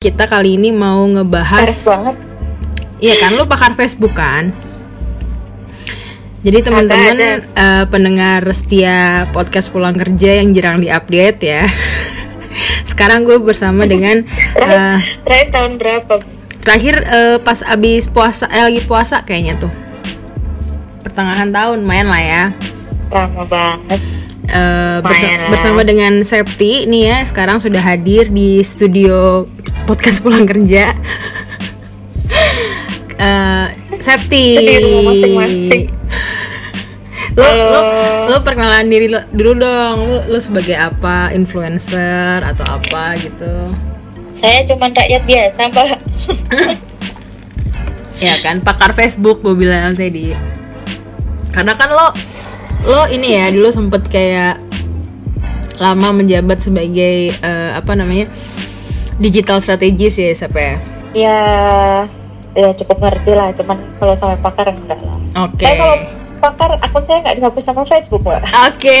Kita kali ini mau ngebahas Peres banget. Iya kan, lu pakar Facebook kan? Jadi teman-teman eh, pendengar setia podcast pulang kerja yang jarang diupdate ya. Sekarang gue bersama dengan eh, Terakhir tahun berapa? terakhir eh, pas abis puasa, eh, lagi puasa kayaknya tuh. Pertengahan tahun, main lah ya. Lama banget. Lah. bersama dengan Septi nih ya sekarang sudah hadir di studio podcast pulang kerja. Eh, Septi. Masing-masing. Lo, lo, lo perkenalan diri lo dulu dong. Lo, lo sebagai apa? Influencer atau apa gitu? Saya cuma rakyat biasa, Mbak. Ya kan, pakar Facebook gue bilang tadi. Karena kan lo lo ini ya dulu sempet kayak lama menjabat sebagai eh, apa namanya digital strategis ya siapa ya? ya, ya cukup ngerti lah. Cuman kalau sampai pakar enggak lah. Oke. Saya kalau pakar akun saya nggak dihapus sama Facebook, Mbak. Oke.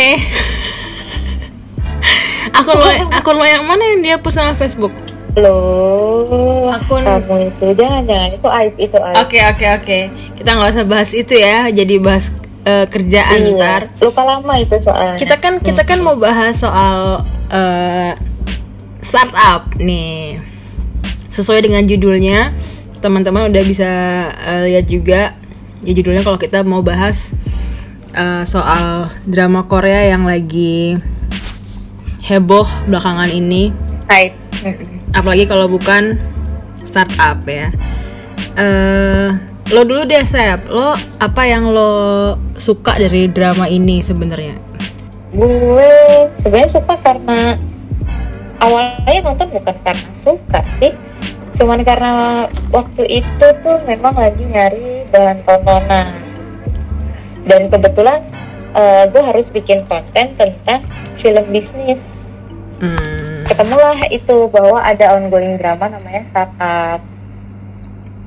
akun lo akun lo yang mana yang dihapus sama Facebook? Loh, Akun- kamu itu jangan jangan itu aib itu aib. Oke oke oke. Kita nggak usah bahas itu ya. Jadi bahas eh, kerjaan ntar. Iya, lupa lama itu soalnya. Kita kan kita kan mau bahas soal eh, startup nih. Sesuai dengan judulnya, teman-teman udah bisa eh, lihat juga. Ya judulnya kalau kita mau bahas eh, soal drama Korea yang lagi heboh belakangan ini. Mm-mm. Apalagi kalau bukan startup ya. Eh lo dulu deh Sep, lo apa yang lo suka dari drama ini sebenarnya? gue sebenarnya suka karena awalnya nonton bukan karena suka sih. Cuman karena waktu itu tuh memang lagi nyari bahan tontonan. Dan kebetulan eh, gue harus bikin konten tentang film bisnis. Hmm, ketemulah itu bahwa ada ongoing drama namanya startup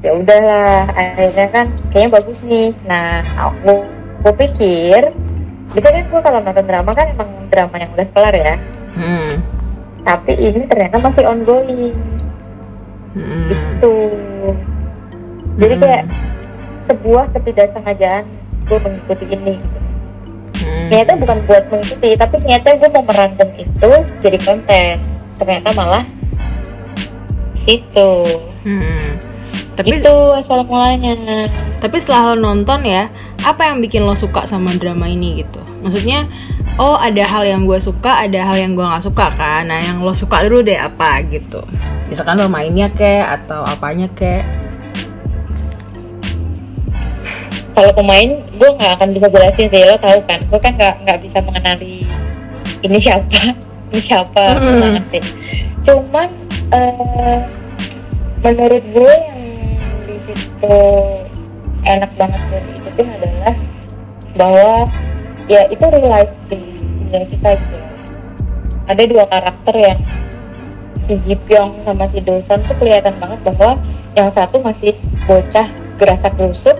ya udahlah akhirnya kan kayaknya bagus nih. Nah aku gue pikir biasanya kan gue kalau nonton drama kan emang drama yang udah kelar ya? Hmm, tapi ini ternyata masih ongoing. Hmm, gitu. Jadi kayak sebuah ketidaksengajaan gue mengikuti ini. Hmm. ternyata bukan buat mengikuti tapi ternyata gue mau merangkum itu jadi konten. Ternyata malah situ. Hmm. Tapi itu asal mulanya tapi setelah lo nonton ya, apa yang bikin lo suka sama drama ini gitu? Maksudnya, oh ada hal yang gue suka, ada hal yang gue nggak suka kan? Nah yang lo suka dulu deh apa gitu? Misalkan lo mainnya kek atau apanya kek? kalau pemain gue nggak akan bisa jelasin sih lo tahu kan gue kan nggak nggak bisa mengenali ini siapa ini siapa nggak ngerti cuman eh, menurut gue yang situ enak banget buat diikutin adalah bahwa ya itu real life di dunia kita gitu ada dua karakter yang si Ji Pyong sama si Dosan tuh kelihatan banget bahwa yang satu masih bocah gerasa gerusuk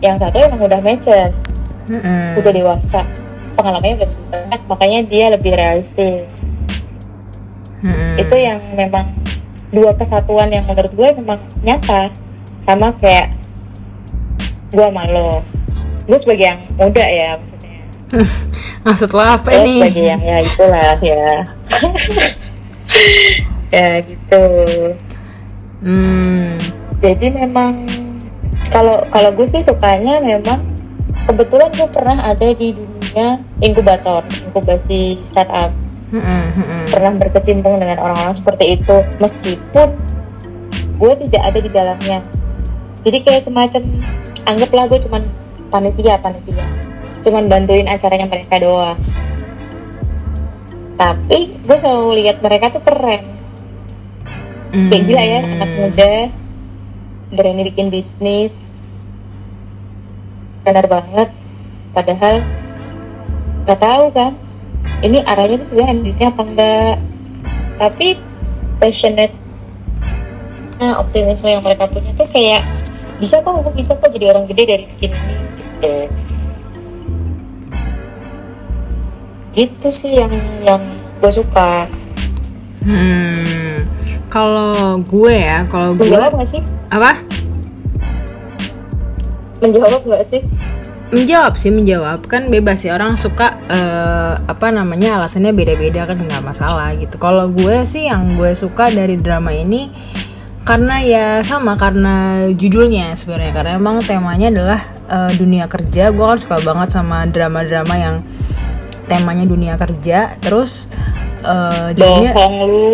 yang satu emang udah mature Hmm. udah dewasa. Pengalamannya udah banyak makanya dia lebih realistis. Hmm. itu yang memang dua kesatuan yang menurut gue memang nyata sama kayak gue sama lo. Gue sebagai yang muda ya maksudnya. Maksud lo apa ini? sebagai yang ya itulah ya. Ya gitu. Hmm. jadi memang kalau kalau gue sih sukanya memang kebetulan gue pernah ada di dunia inkubator inkubasi startup. Hmm, hmm, pernah berkecimpung dengan orang-orang seperti itu. Meskipun gue tidak ada di dalamnya jadi kayak semacam anggaplah gue cuman panitia panitia. Cuman bantuin acaranya mereka doang. Tapi gue selalu lihat mereka tuh keren. Hmm. kayak gila ya anak muda berani bikin bisnis. Benar banget. Padahal nggak tahu kan ini arahnya tuh sebenarnya endingnya apa enggak tapi passionate nah optimisme yang mereka punya tuh kayak bisa kok aku bisa kok jadi orang gede dari bikin ini gitu gitu sih yang yang gue suka Hmm. Kalau gue ya, kalau gue menjawab nggak sih apa? menjawab nggak sih Menjawab sih menjawab kan bebas sih orang suka eh, apa namanya alasannya beda-beda kan nggak masalah gitu. Kalau gue sih yang gue suka dari drama ini karena ya sama karena judulnya sebenarnya karena emang temanya adalah eh, dunia kerja. Gue kan suka banget sama drama-drama yang temanya dunia kerja. Terus eh, judulnya bohong lu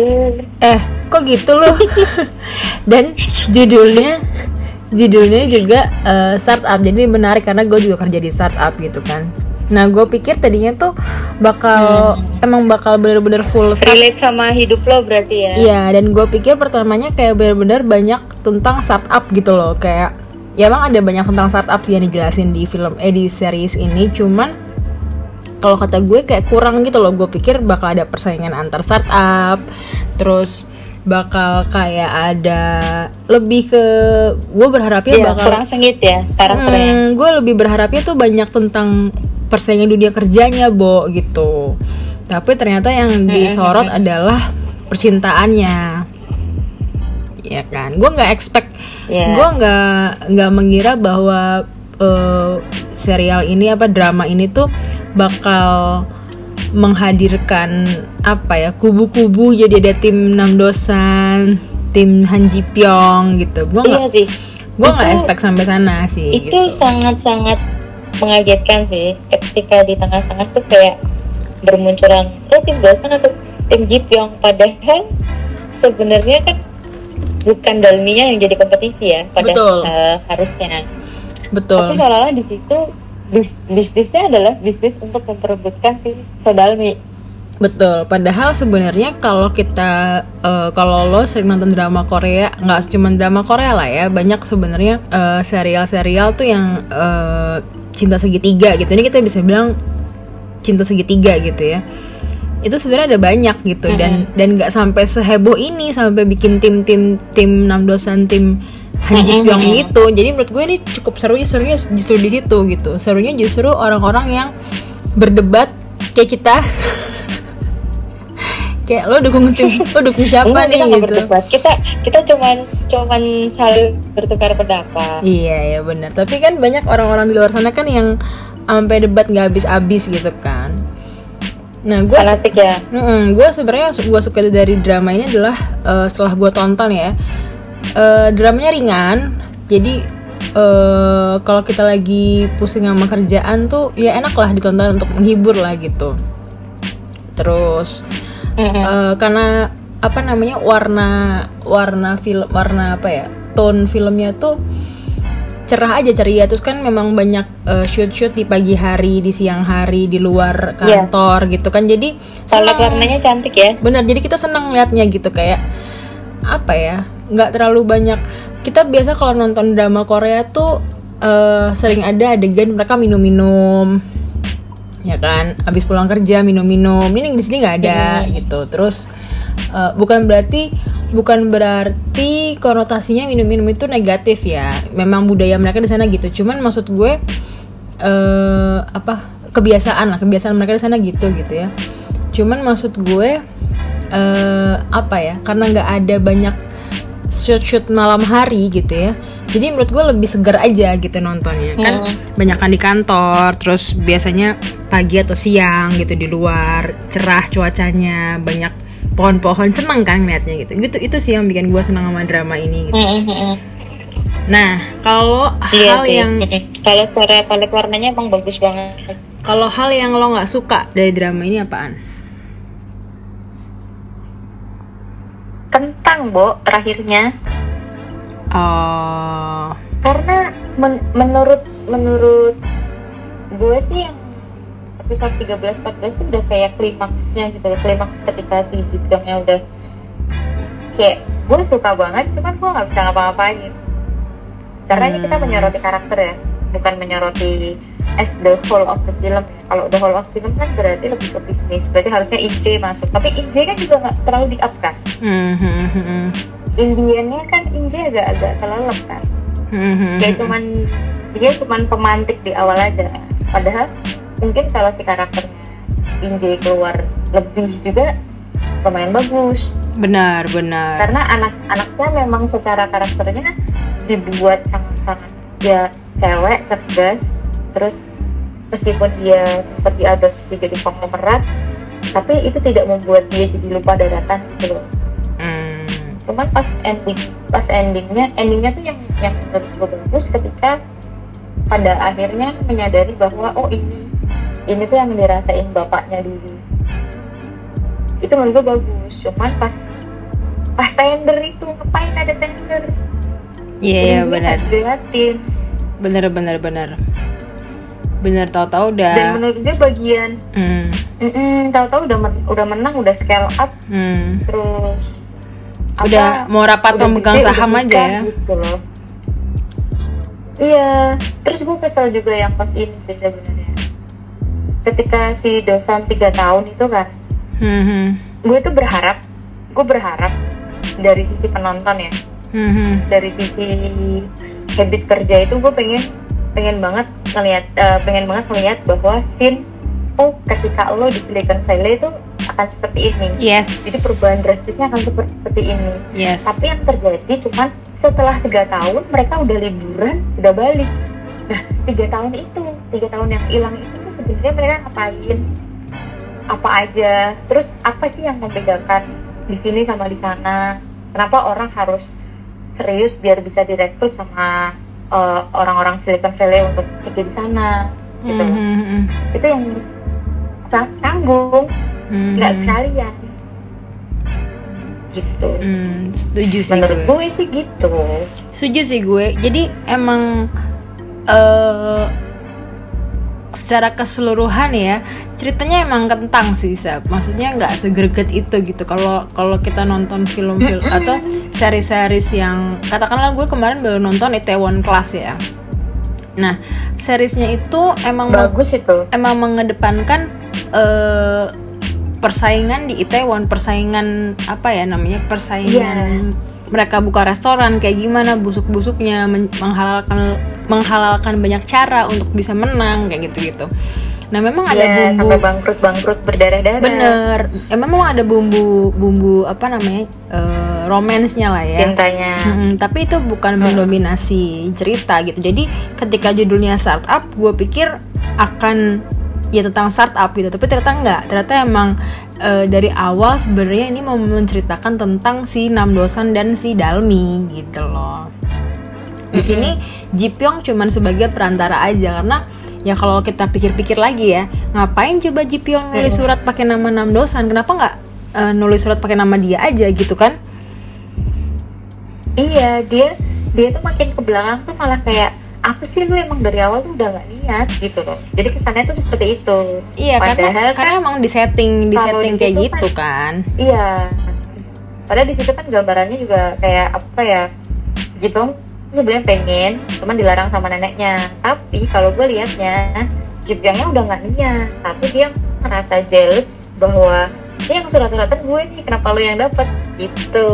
Eh, kok gitu loh? Dan judulnya judulnya juga eh, startup. Jadi menarik karena gue juga kerja di startup gitu kan. Nah, gue pikir tadinya tuh bakal emang bakal bener-bener full start- relate sama hidup lo berarti ya? Iya, dan gue pikir pertamanya kayak bener-bener banyak tentang startup gitu loh, kayak ya emang ada banyak tentang startup sih yang dijelasin di film eh di series ini, cuman kalau kata gue kayak kurang gitu loh, gue pikir bakal ada persaingan antar startup, terus bakal kayak ada lebih ke gue berharapnya Iya, bakal kurang sengit ya karakternya Hmm, gue lebih berharapnya tuh banyak tentang persaingan dunia kerjanya, Bo, gitu. Tapi ternyata yang disorot adalah percintaannya. Ya kan? Gue nggak expect, Iya. gue nggak nggak mengira bahwa eh, serial ini apa drama ini tuh bakal menghadirkan apa ya kubu-kubu jadi ada tim Nam Dosan, tim Han Ji Pyong gitu. Gue iya nggak sih gue nggak expect sampai sana sih itu gitu. sangat-sangat mengagetkan sih ketika di tengah-tengah tuh kayak bermunculan oh tim dosan atau tim Jipyong padahal sebenarnya kan bukan dalminya yang jadi kompetisi ya pada Betul. eh, harusnya betul tapi seolah-olah di situ bis- bisnisnya adalah bisnis untuk memperebutkan si Sodalmi. Betul. Padahal sebenarnya kalau kita eh, kalau lo sering nonton drama Korea nggak cuma drama Korea lah ya banyak sebenarnya eh, serial-serial tuh yang eh, cinta segitiga gitu. Ini kita bisa bilang cinta segitiga gitu ya. Itu sebenarnya ada banyak gitu dan dan nggak sampai seheboh ini sampai bikin tim tim tim enam dosan tim Han Ji Pyong gitu jadi menurut gue ini cukup serunya serunya justru di situ gitu. Serunya justru orang-orang yang berdebat kayak kita. Kayak lo dukung tim lo dukung siapa Enggak, nih kita gitu. berdebat. Kita kita cuman cuman saling bertukar pendapat. Iya ya benar. Tapi kan banyak orang-orang di luar sana kan yang sampai debat nggak habis-habis gitu kan. Nah gue fanatik ya? Gue sebenarnya gue suka dari drama ini adalah eh, setelah gue tonton ya eh, dramanya ringan. Jadi eh, kalau kita lagi pusing sama kerjaan tuh ya enak lah ditonton untuk menghibur lah gitu. Terus eh, karena apa namanya warna warna film warna apa ya tone filmnya tuh cerah aja ceria. Terus kan memang banyak eh, shoot-shoot di pagi hari di siang hari di luar Iya. kantor gitu kan. Jadi palet warnanya cantik ya. Benar jadi kita senang liatnya gitu. Kayak apa ya nggak terlalu banyak. Kita biasa kalau nonton drama Korea tuh eh, sering ada adegan mereka minum-minum. Ya kan? Habis pulang kerja minum-minum. Ini di sini nggak ada gitu. Terus eh, bukan berarti bukan berarti konotasinya minum-minum itu negatif ya. Memang budaya mereka di sana gitu. Cuman maksud gue eh apa kebiasaan lah. Kebiasaan mereka di sana gitu gitu ya. Cuman maksud gue eh apa ya? Karena nggak ada banyak shoot shoot malam hari gitu ya. Jadi menurut gue lebih segar aja gitu nontonnya. Kan banyak kan di kantor terus biasanya pagi atau siang gitu di luar cerah cuacanya banyak pohon-pohon seneng kan ngeliatnya gitu. Gitu itu sih yang bikin gue senang sama drama ini gitu. nah kalau iya hal sih. yang kalau secara palet warnanya emang bagus banget. kalau hal yang lo nggak suka dari drama ini apaan kentang bo terakhirnya. Oh. Karena men- menurut menurut gue sih yang episode 13 14 itu udah kayak klimaksnya gitu loh klimaks ketika si Jipyongnya udah kayak gue suka banget cuman gue nggak bisa ngapa-ngapain. Karena ini kita Hmm. menyoroti karakter ya bukan menyoroti as the whole of the film. Kalau the whole of film kan berarti lebih ke bisnis berarti harusnya IJ masuk. Tapi IJ kan juga nggak terlalu di up kan? Hmm, hmm, hmm, hmm. Indiannya kan IJ agak-agak kelelep kan? Hmm, hmm, dia cuman dia cuman pemantik di awal aja. Padahal mungkin kalau si karakternya Inje keluar lebih juga lumayan bagus. Benar benar. Karena anak-anaknya memang secara karakternya dibuat sangat-sangat dia cewek cerdas terus meskipun dia sempat diadopsi jadi konglomerat tapi itu tidak membuat dia jadi lupa daratan gitu loh. Hmm, cuman pas ending pas endingnya endingnya tuh yang yang menurut bagus ketika pada akhirnya menyadari bahwa oh ini ini tuh yang dirasain bapaknya dulu. Itu menurut gue bagus cuman pas pas tender itu ngapain ada tender? Iya iya Endingnya benar. diliatin. Benar benar benar benar tahu-tahu udah. Dan menurut gue bagian hmm, mm tahu-tahu udah men- udah menang udah scale up. Hmm. terus udah apa, mau rapat udah pemegang gede, saham udah aja ya? gitu loh. Iya terus gue kesel juga yang pas ini sih sebenarnya. Ketika si dosan tiga tahun itu kan Hmm, hmm. gue tuh berharap gue berharap dari sisi penonton ya. Hmm, hmm. dari sisi habit kerja itu gue pengen pengen banget ngelihat eh, pengen banget ngelihat bahwa scene oh ketika lo di Silicon Valley itu akan seperti ini. Yes. Jadi perubahan drastisnya akan seperti ini. Yes. Tapi yang terjadi cuman setelah tiga tahun mereka udah liburan udah balik. Nah tiga tahun itu tiga tahun yang hilang itu tuh sebenarnya mereka ngapain? Apa aja? Terus apa sih yang membedakan di sini sama di sana? Kenapa orang harus serius biar bisa direkrut sama uh, orang-orang Silicon Valley untuk kerja di sana gitu Hmm, hmm, hmm. itu yang ta- tanggung Hmm, nggak hmm. sekalian gitu Hmm, setuju sih menurut gue. gue sih gitu Setuju sih gue. Jadi emang eh secara keseluruhan ya ceritanya emang kentang sih Sab. Maksudnya nggak segerget itu gitu. Kalau kalau kita nonton film-film atau seri-series yang katakanlah gue kemarin baru nonton Itaewon Class ya. Nah, seriesnya itu emang bagus itu emang mengedepankan eh, persaingan di Itaewon, persaingan apa ya namanya? Persaingan mereka buka restoran kayak gimana busuk-busuknya men- menghalalkan menghalalkan banyak cara untuk bisa menang kayak gitu-gitu. Nah, memang ada ya bumbu sampai bangkrut bangkrut berdarah-darah bener. Eh, memang ada bumbu bumbu apa namanya? eh, romansnya lah ya. cintanya Mm-mm, tapi itu bukan mendominasi cerita gitu. Jadi ketika judulnya startup, gue pikir akan ya tentang startup gitu. Tapi ternyata enggak. Ternyata emang eh, dari awal sebenarnya ini mau menceritakan tentang si Nam Dosan dan si Dalmi gitu loh. Di sini Ji Pyong cuman sebagai perantara aja karena ya kalau kita pikir-pikir lagi ya, ngapain coba Ji Pyong nulis surat pakai nama Nam Dosan? Kenapa nggak eh, nulis surat pakai nama dia aja gitu kan? iya dia dia tuh makin ke belakang tuh malah kayak apa sih lu emang dari awal tuh udah nggak niat gitu loh. Jadi kesannya tuh seperti itu. Iya karena Padahal karena kan emang di setting di setting kayak situ gitu kan. iya. Padahal di situ kan gambarannya juga kayak apa ya Jepang tuh sebenarnya pengen cuman dilarang sama neneknya. Tapi kalau gue liatnya Jepangnya udah nggak niat. Tapi dia merasa jealous bahwa ini yang surat-suratan gue nih kenapa lu yang dapat gitu.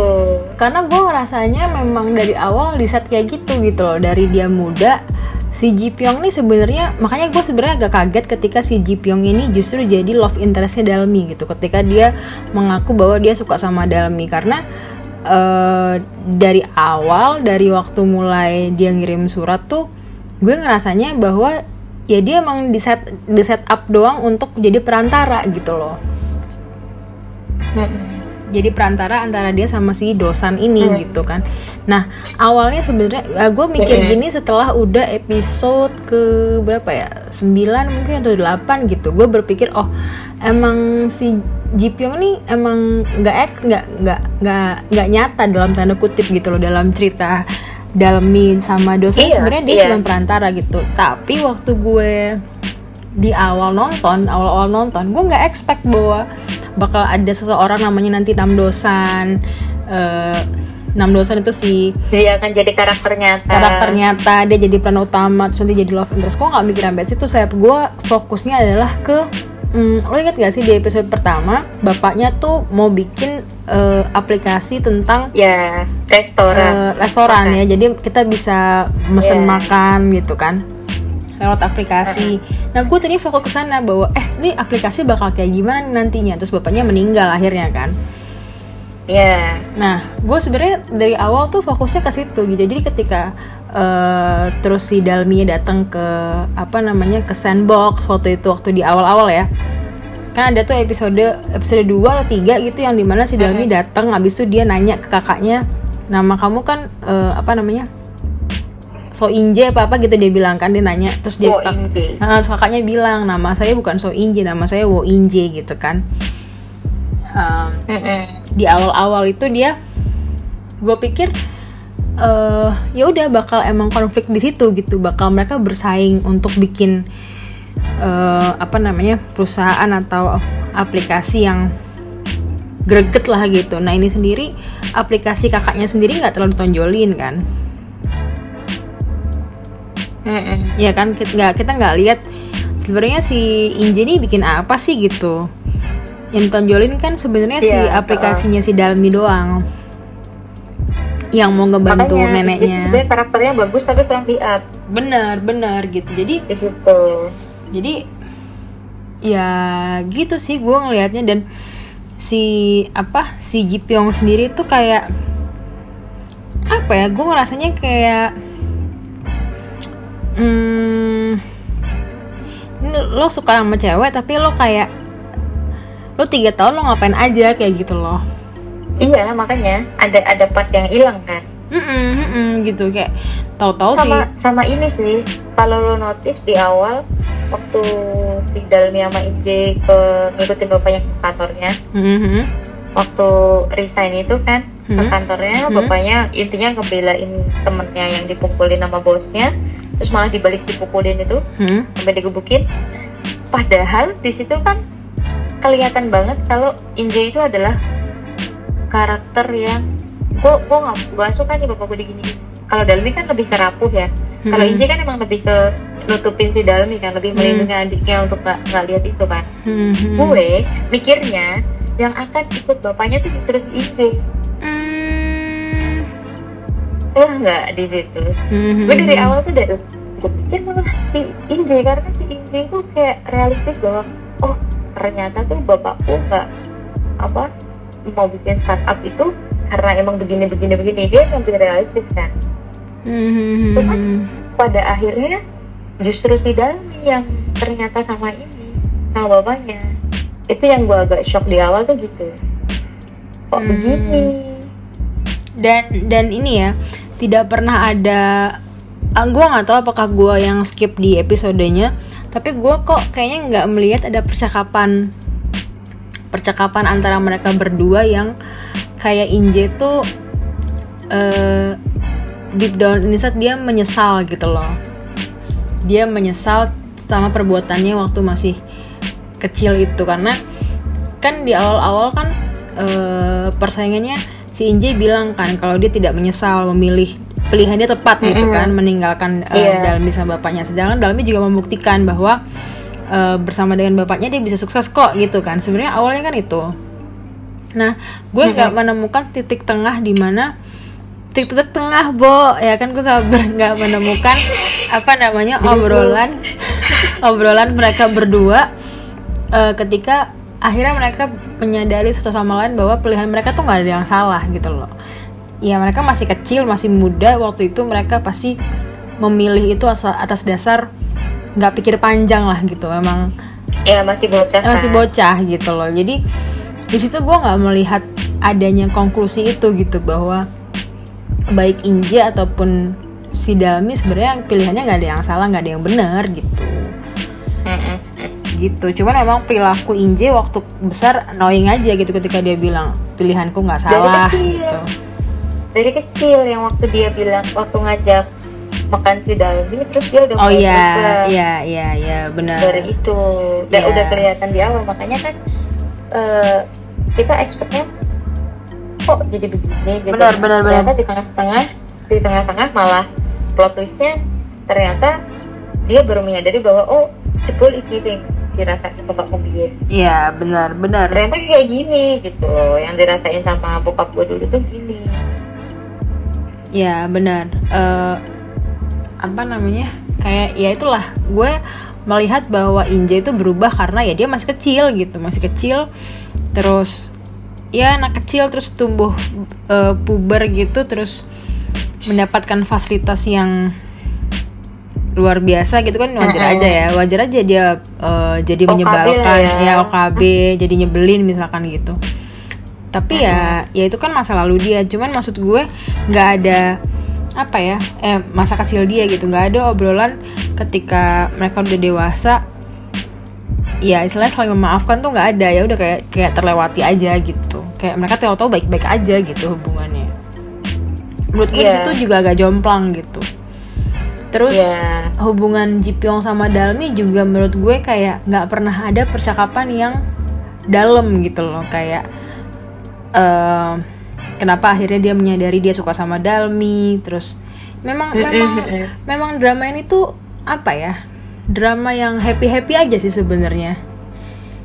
Karena gue ngerasanya memang dari awal di set kayak gitu gitu loh. Dari dia muda si Ji Pyong nih sebenarnya makanya gue sebenarnya agak kaget ketika si Ji Pyong ini justru jadi love interestnya Dalmi gitu. Ketika dia mengaku bahwa dia suka sama Dalmi. Karena eh, dari awal dari waktu mulai dia ngirim surat tuh gue ngerasanya bahwa ya dia emang di set di set up doang untuk jadi perantara gitu loh Jadi perantara antara dia sama si dosan ini Hmm. gitu kan. Nah awalnya sebenarnya gue mikir Hmm. gini setelah udah episode ke berapa ya 9 mungkin atau 8 gitu. Gue berpikir oh emang si Ji Pyong nih emang nggak ek nggak nggak nggak nggak nyata dalam tanda kutip gitu loh dalam cerita Dalmin sama dosan Iya, sebenarnya dia iya. cuma perantara gitu. Tapi waktu gue di awal nonton, awal-awal nonton, gue nggak expect bahwa bakal ada seseorang namanya nanti Namdosan. Eh, Namdosan itu si dia akan jadi karakter nyata karakter nyata, dia jadi peran utama, terus nanti jadi love interest. Gue nggak mikir sampai situ, saya gue fokusnya adalah ke Hmm, lo inget gak sih di episode pertama bapaknya tuh mau bikin eh, aplikasi tentang ya restoran eh, restoran ya jadi kita bisa mesen Iya. makan gitu kan lewat aplikasi nah gue tadi fokus ke sana bahwa eh ini aplikasi bakal kayak gimana nantinya terus bapaknya meninggal akhirnya kan Iya. Nah, gue sebenarnya dari awal tuh fokusnya ke situ gitu. Jadi ketika uh, terus si Dalmi datang ke apa namanya ke sandbox waktu itu waktu di awal-awal ya. Kan ada tuh episode episode 2 atau 3 gitu yang di mana si Dalmi datang habis itu dia nanya ke kakaknya, "Nama kamu kan uh, apa namanya?" So Inje apa apa gitu dia bilang kan dia nanya. Terus dia Wo Inje. Nah, terus kakaknya bilang nama saya bukan So Inje nama saya Wo Inje gitu kan. Um, di awal-awal itu dia gue pikir eh ya udah bakal emang konflik di situ gitu. Bakal mereka bersaing untuk bikin eh, apa namanya perusahaan atau aplikasi yang greget lah gitu. Nah ini sendiri aplikasi kakaknya sendiri nggak terlalu tonjolin kan Mm-mm. ya kan kita nggak kita nggak lihat sebenarnya si Inje ini bikin apa sih gitu. Yang tonjolin kan sebenarnya si Iya, aplikasinya si Dalmi doang. Yang mau ngebantu Makanya neneknya. sebenarnya karakternya bagus tapi kurang di up benar benar gitu. Jadi di situ. jadi ya gitu sih gue ngelihatnya. Dan si apa si Ji Pyong sendiri tuh kayak apa ya gue ngerasanya kayak hmm, lo suka sama cewek tapi lo kayak lo tiga tahun lo ngapain aja kayak gitu loh Iya makanya ada ada part yang hilang kan. Mm-mm, mm-mm, gitu kayak tahu-tahu sih sama sama ini sih kalau lo notice di awal waktu si Dalmi sama Inje ke ngikutin bapaknya ke kantornya Mhm. waktu resign itu kan ke Hmm. kantornya Hmm. bapaknya intinya ngebelain temennya yang dipukulin sama bosnya terus malah dibalik dipukulin itu Hmm. sampai digebukin padahal di situ kan kelihatan banget kalau Inje itu adalah karakter yang gue gue nggak gue suka nih bapak gue digini kalau Dalmi kan lebih ke rapuh ya kalau Hmm. Inje kan emang lebih ke nutupin si Dalmi kan lebih Hmm. melindungi adiknya untuk nggak nggak lihat itu kan Mhm. gue mikirnya yang akan ikut bapaknya tuh justru si Inje Hmm. Wah nggak di situ Mhm. gue dari awal tuh dari gue pikir malah si Inje karena si Inje itu kayak realistis bahwa oh ternyata tuh bapakku nggak apa mau bikin startup itu karena emang begini begini begini dia yang lebih realistis kan Mhm. Cuman pada akhirnya justru si Dani yang ternyata sama ini sama bapaknya itu yang gue agak shock di awal tuh gitu kok Hmm. begini dan dan ini ya tidak pernah ada ah, gue nggak tahu apakah gue yang skip di episodenya tapi gue kok kayaknya nggak melihat ada percakapan percakapan antara mereka berdua yang kayak Inje tuh eh deep down inside dia menyesal gitu loh. Dia menyesal sama perbuatannya waktu masih kecil itu karena kan di awal-awal kan eh, persaingannya si Inje bilang kan kalau dia tidak menyesal memilih pilihannya tepat gitu kan meninggalkan eh, Iya. Dalmi sama bapaknya. Sedangkan Dalmi juga membuktikan bahwa eh, bersama dengan bapaknya dia bisa sukses kok gitu kan. Sebenarnya awalnya kan itu. Nah gue nggak menemukan titik tengah di mana titik tengah bo. Ya kan gue nggak menemukan apa namanya obrolan obrolan mereka berdua eh, ketika akhirnya mereka menyadari satu sama lain bahwa pilihan mereka tuh nggak ada yang salah gitu loh ya mereka masih kecil masih muda waktu itu mereka pasti memilih itu atas dasar nggak pikir panjang lah gitu memang ya masih bocah eh, masih kan. bocah gitu loh jadi di situ gue nggak melihat adanya konklusi itu gitu bahwa baik Inje ataupun si Dalmi sebenarnya pilihannya nggak ada yang salah nggak ada yang benar gitu Mm-mm. Gitu. Cuman emang perilaku Inje waktu besar annoying aja gitu ketika dia bilang pilihanku nggak Dari salah kecil. gitu. Dari kecil yang waktu dia bilang waktu ngajak makan si Dalmi terus dia udah oh iya iya iya iya benar. Dari itu. Udah Iya. udah kelihatan di awal. Makanya kan eh, kita expectnya kok jadi begini gitu. Benar, benar, ternyata di tengah-tengah di tengah-tengah malah plot twistnya ternyata dia baru menyadari bahwa oh cepul iki sih dirasain bapak mobil iya benar benar ternyata kayak gini gitu yang dirasain sama bokap gue dulu tuh gini Ya benar. Eh, apa namanya? Kayak ya itulah. Gue melihat bahwa Inja itu berubah karena ya dia masih kecil gitu, masih kecil. Terus ya anak kecil terus tumbuh uh, puber gitu terus mendapatkan fasilitas yang luar biasa gitu kan wajar aja ya. Wajar aja dia uh, jadi OKB menyebalkan ya. ya OKB jadi nyebelin misalkan gitu. Tapi ya ya itu kan masa lalu dia. Cuman maksud gue nggak ada apa ya eh masa kecil dia gitu. Nggak ada obrolan ketika mereka udah dewasa. Ya istilahnya saling memaafkan tuh nggak ada. Ya udah kayak kayak terlewati aja gitu. Kayak mereka tahu-tahu baik-baik aja gitu hubungannya. Menurut gue Iya. itu juga agak jomplang gitu terus Iya. hubungan Jipyong sama Dalmi juga menurut gue kayak nggak pernah ada percakapan yang dalam gitu loh. Kayak em, kenapa akhirnya dia menyadari dia suka sama Dalmi? Terus memang memang memang drama ini tuh apa ya? Drama yang happy happy aja sih sebenarnya.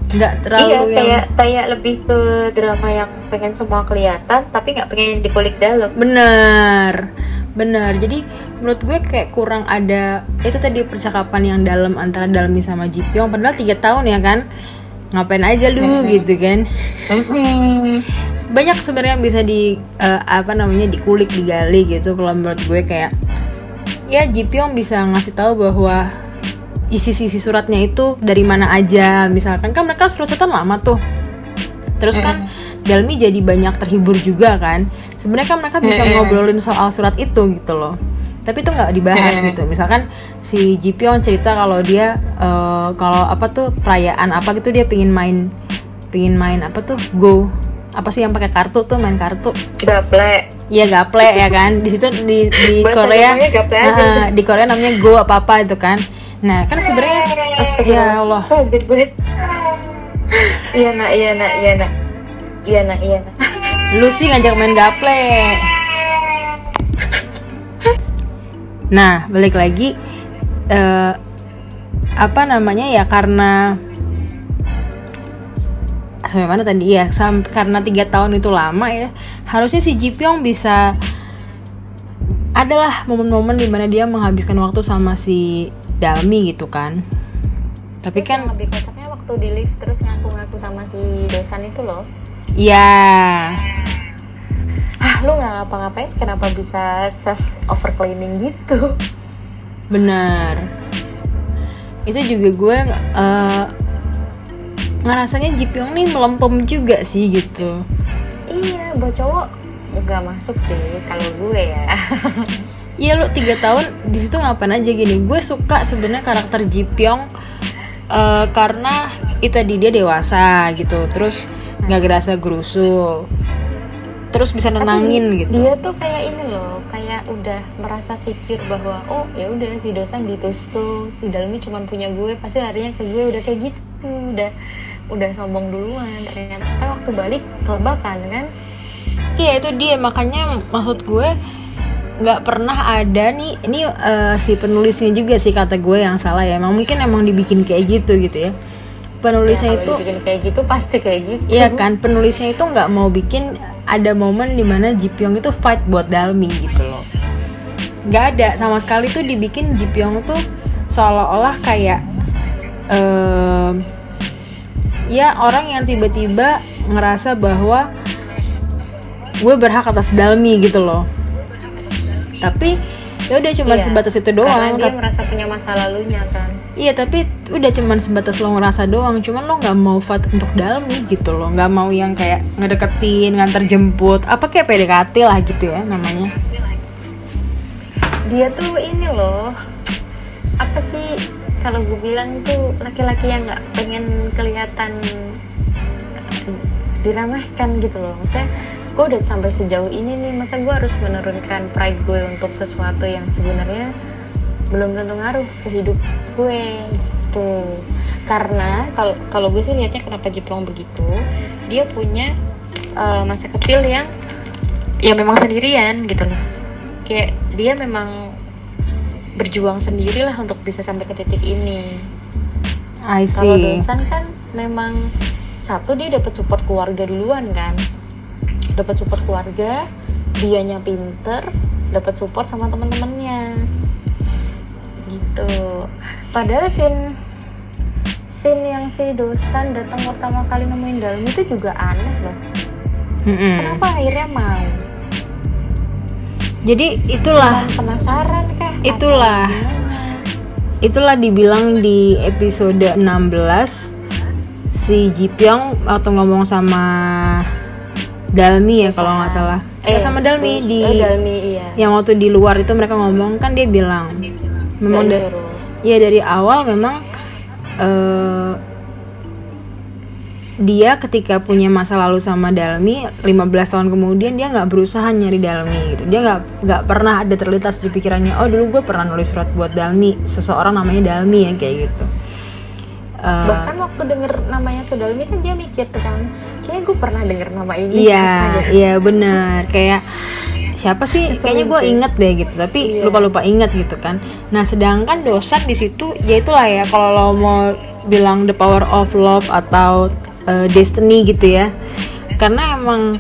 Nggak terlalu iya yang kayak kayak lebih ke drama yang pengen semua kelihatan tapi nggak pengen dikulik dalam. Benar benar jadi menurut gue kayak kurang ada itu tadi percakapan yang dalam antara Dalmi sama Jipyong padahal tiga tahun ya kan? Ngapain aja lu gitu kan? Banyak sebenarnya yang bisa di eh, apa namanya dikulik digali gitu kalau menurut gue kayak ya Jipyong bisa ngasih tahu bahwa isi-isi suratnya itu dari mana aja. Misalkan kan mereka surat-suratan lama tuh. Terus kan Dalmi jadi banyak terhibur juga kan sebenarnya kan mereka bisa ngobrolin soal surat itu gitu loh. Tapi itu nggak dibahas gitu. Misalkan si Jipyong cerita kalau dia eh, kalau apa tuh perayaan apa gitu dia pingin main pingin main apa tuh go. Apa sih yang pakai kartu tuh main kartu? Gaple. Iya gaple ya kan? Di situ di di Bahasa Korea. Nah, di Korea namanya go apa apa itu kan? Nah kan sebenarnya ya Allah. Iya nak iya nak iya nak. Iya nak iya nak lu sih ngajak main gaple. Nah balik lagi eh, apa namanya ya karena sampai mana tadi? Ya sam- karena tiga tahun itu lama ya harusnya si Jipyong bisa adalah momen-momen di mana dia menghabiskan waktu sama si Dalmi gitu kan. Tapi kan kan lebih kocaknya waktu di lift terus ngaku-ngaku sama si dosan itu loh ya ah lu nggak ngapa-ngapain? Kenapa bisa self overclaiming gitu? Benar. Itu juga gue eh, ngerasanya Jipyong nih melempem juga sih gitu. Iya buat cowok nggak masuk sih kalau gue ya. Iya lu tiga tahun di situ ngapain aja gini? Gue suka sebenarnya karakter Jipyong eh, karena itu tadi dia dewasa gitu. Terus nggak gerasa gerusu terus bisa nenangin Tapi gitu. dia tuh kayak ini loh kayak udah merasa secure bahwa oh ya udah si dosan ditus tuh si Dalmi cuma punya gue pasti larinya ke gue udah kayak gitu udah udah sombong duluan ternyata. Waktu balik kelebakan kan? Iya itu dia. Makanya maksud gue nggak pernah ada nih ini eh, si penulisnya juga sih kata gue yang salah ya. Emang mungkin emang dibikin kayak gitu gitu ya penulisnya Ya, itu dibikin kayak gitu pasti kayak gitu. Iya kan penulisnya itu nggak mau bikin ada momen di mana Jipyong itu fight buat Dalmi gitu loh. Nggak ada sama sekali tuh dibikin Jipyong tuh seolah-olah kayak em, ya orang yang tiba-tiba ngerasa bahwa gue berhak atas Dalmi gitu loh. Tapi ya udah cuma Iya, sebatas itu karena doang dia Tap- merasa punya masa lalunya kan. Iya tapi udah cuman sebatas lo ngerasa doang. Cuman lo nggak mau fight untuk dalmi gitu loh. Nggak mau yang kayak ngedeketin, nganter jemput. Apa kayak PDKT lah gitu ya namanya. Dia tuh ini loh. Apa sih? Kalau gue bilang tuh laki-laki yang nggak pengen kelihatan diremehkan gitu loh. Maksudnya gue udah sampai sejauh ini nih masa gue harus menurunkan pride gue untuk sesuatu yang sebenarnya belum tentu ngaruh ke hidup gue gitu. Karena kalau kalau gue sih lihatnya kenapa Jepang begitu dia punya eh, masa kecil yang ya memang sendirian gitu loh. Kayak dia memang berjuang sendirilah untuk bisa sampai ke titik ini. I kalau see. dosan kan memang satu dia dapat support keluarga duluan kan dapat support keluarga dianya pinter dapat support sama teman-temannya gitu. Padahal sin sin yang si dosan datang pertama kali nemuin dalam itu juga aneh loh. Mm-mm. kenapa akhirnya mau? Jadi itulah. Cuman penasaran kah? Itulah. itulah dibilang di episode 16 si Ji Pyong waktu ngomong sama Dalmi ya kalau nggak salah. Eh, sama Dalmi terus- di oh, Dalmi iya. yang waktu di luar itu mereka ngomong kan dia bilang memang Nggak da- disuruh. ya dari awal memang eh, dia ketika punya masa lalu sama Dalmi 15 tahun kemudian dia nggak berusaha nyari Dalmi gitu. Dia nggak nggak pernah ada terlintas di pikirannya oh dulu gue pernah nulis surat buat Dalmi seseorang namanya Dalmi ya kayak gitu. Eh, bahkan waktu denger namanya Sodalmi kan dia mikir kan kayaknya gue pernah denger nama ini Iya, gitu. iya benar. Kayak siapa sih? Kayaknya gue inget deh gitu, tapi Iya. lupa-lupa inget gitu kan. Nah, sedangkan dosan di situ, ya itulah ya kalau lo mau bilang the power of love atau uh, destiny gitu ya. Karena emang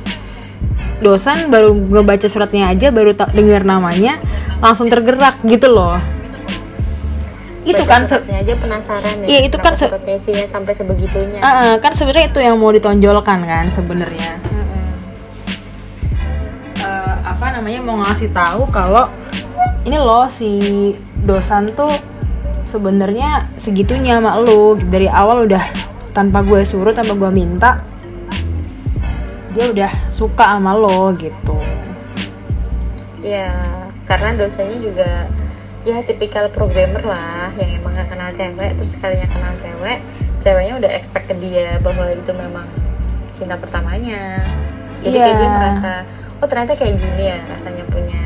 dosan baru ngebaca suratnya aja, baru tak dengar namanya, langsung tergerak gitu loh. Itu Baca kan se- suratnya aja penasaran ya Iya, itu kan se- isinya sampai sebegitunya Ah, ah, kan sebenarnya itu yang mau ditonjolkan kan sebenarnya. Mm-mm. eh, apa namanya mau ngasih tahu kalau ini loh si dosan tuh sebenarnya segitunya sama lu dari awal udah tanpa gue suruh tanpa gue minta dia udah suka sama lo gitu ya karena dosanya juga ya tipikal programmer lah yang emang gak kenal cewek terus sekalinya kenal cewek ceweknya udah expect ke dia bahwa itu memang cinta pertamanya jadi Iya. kayak dia merasa oh ternyata kayak gini ya rasanya punya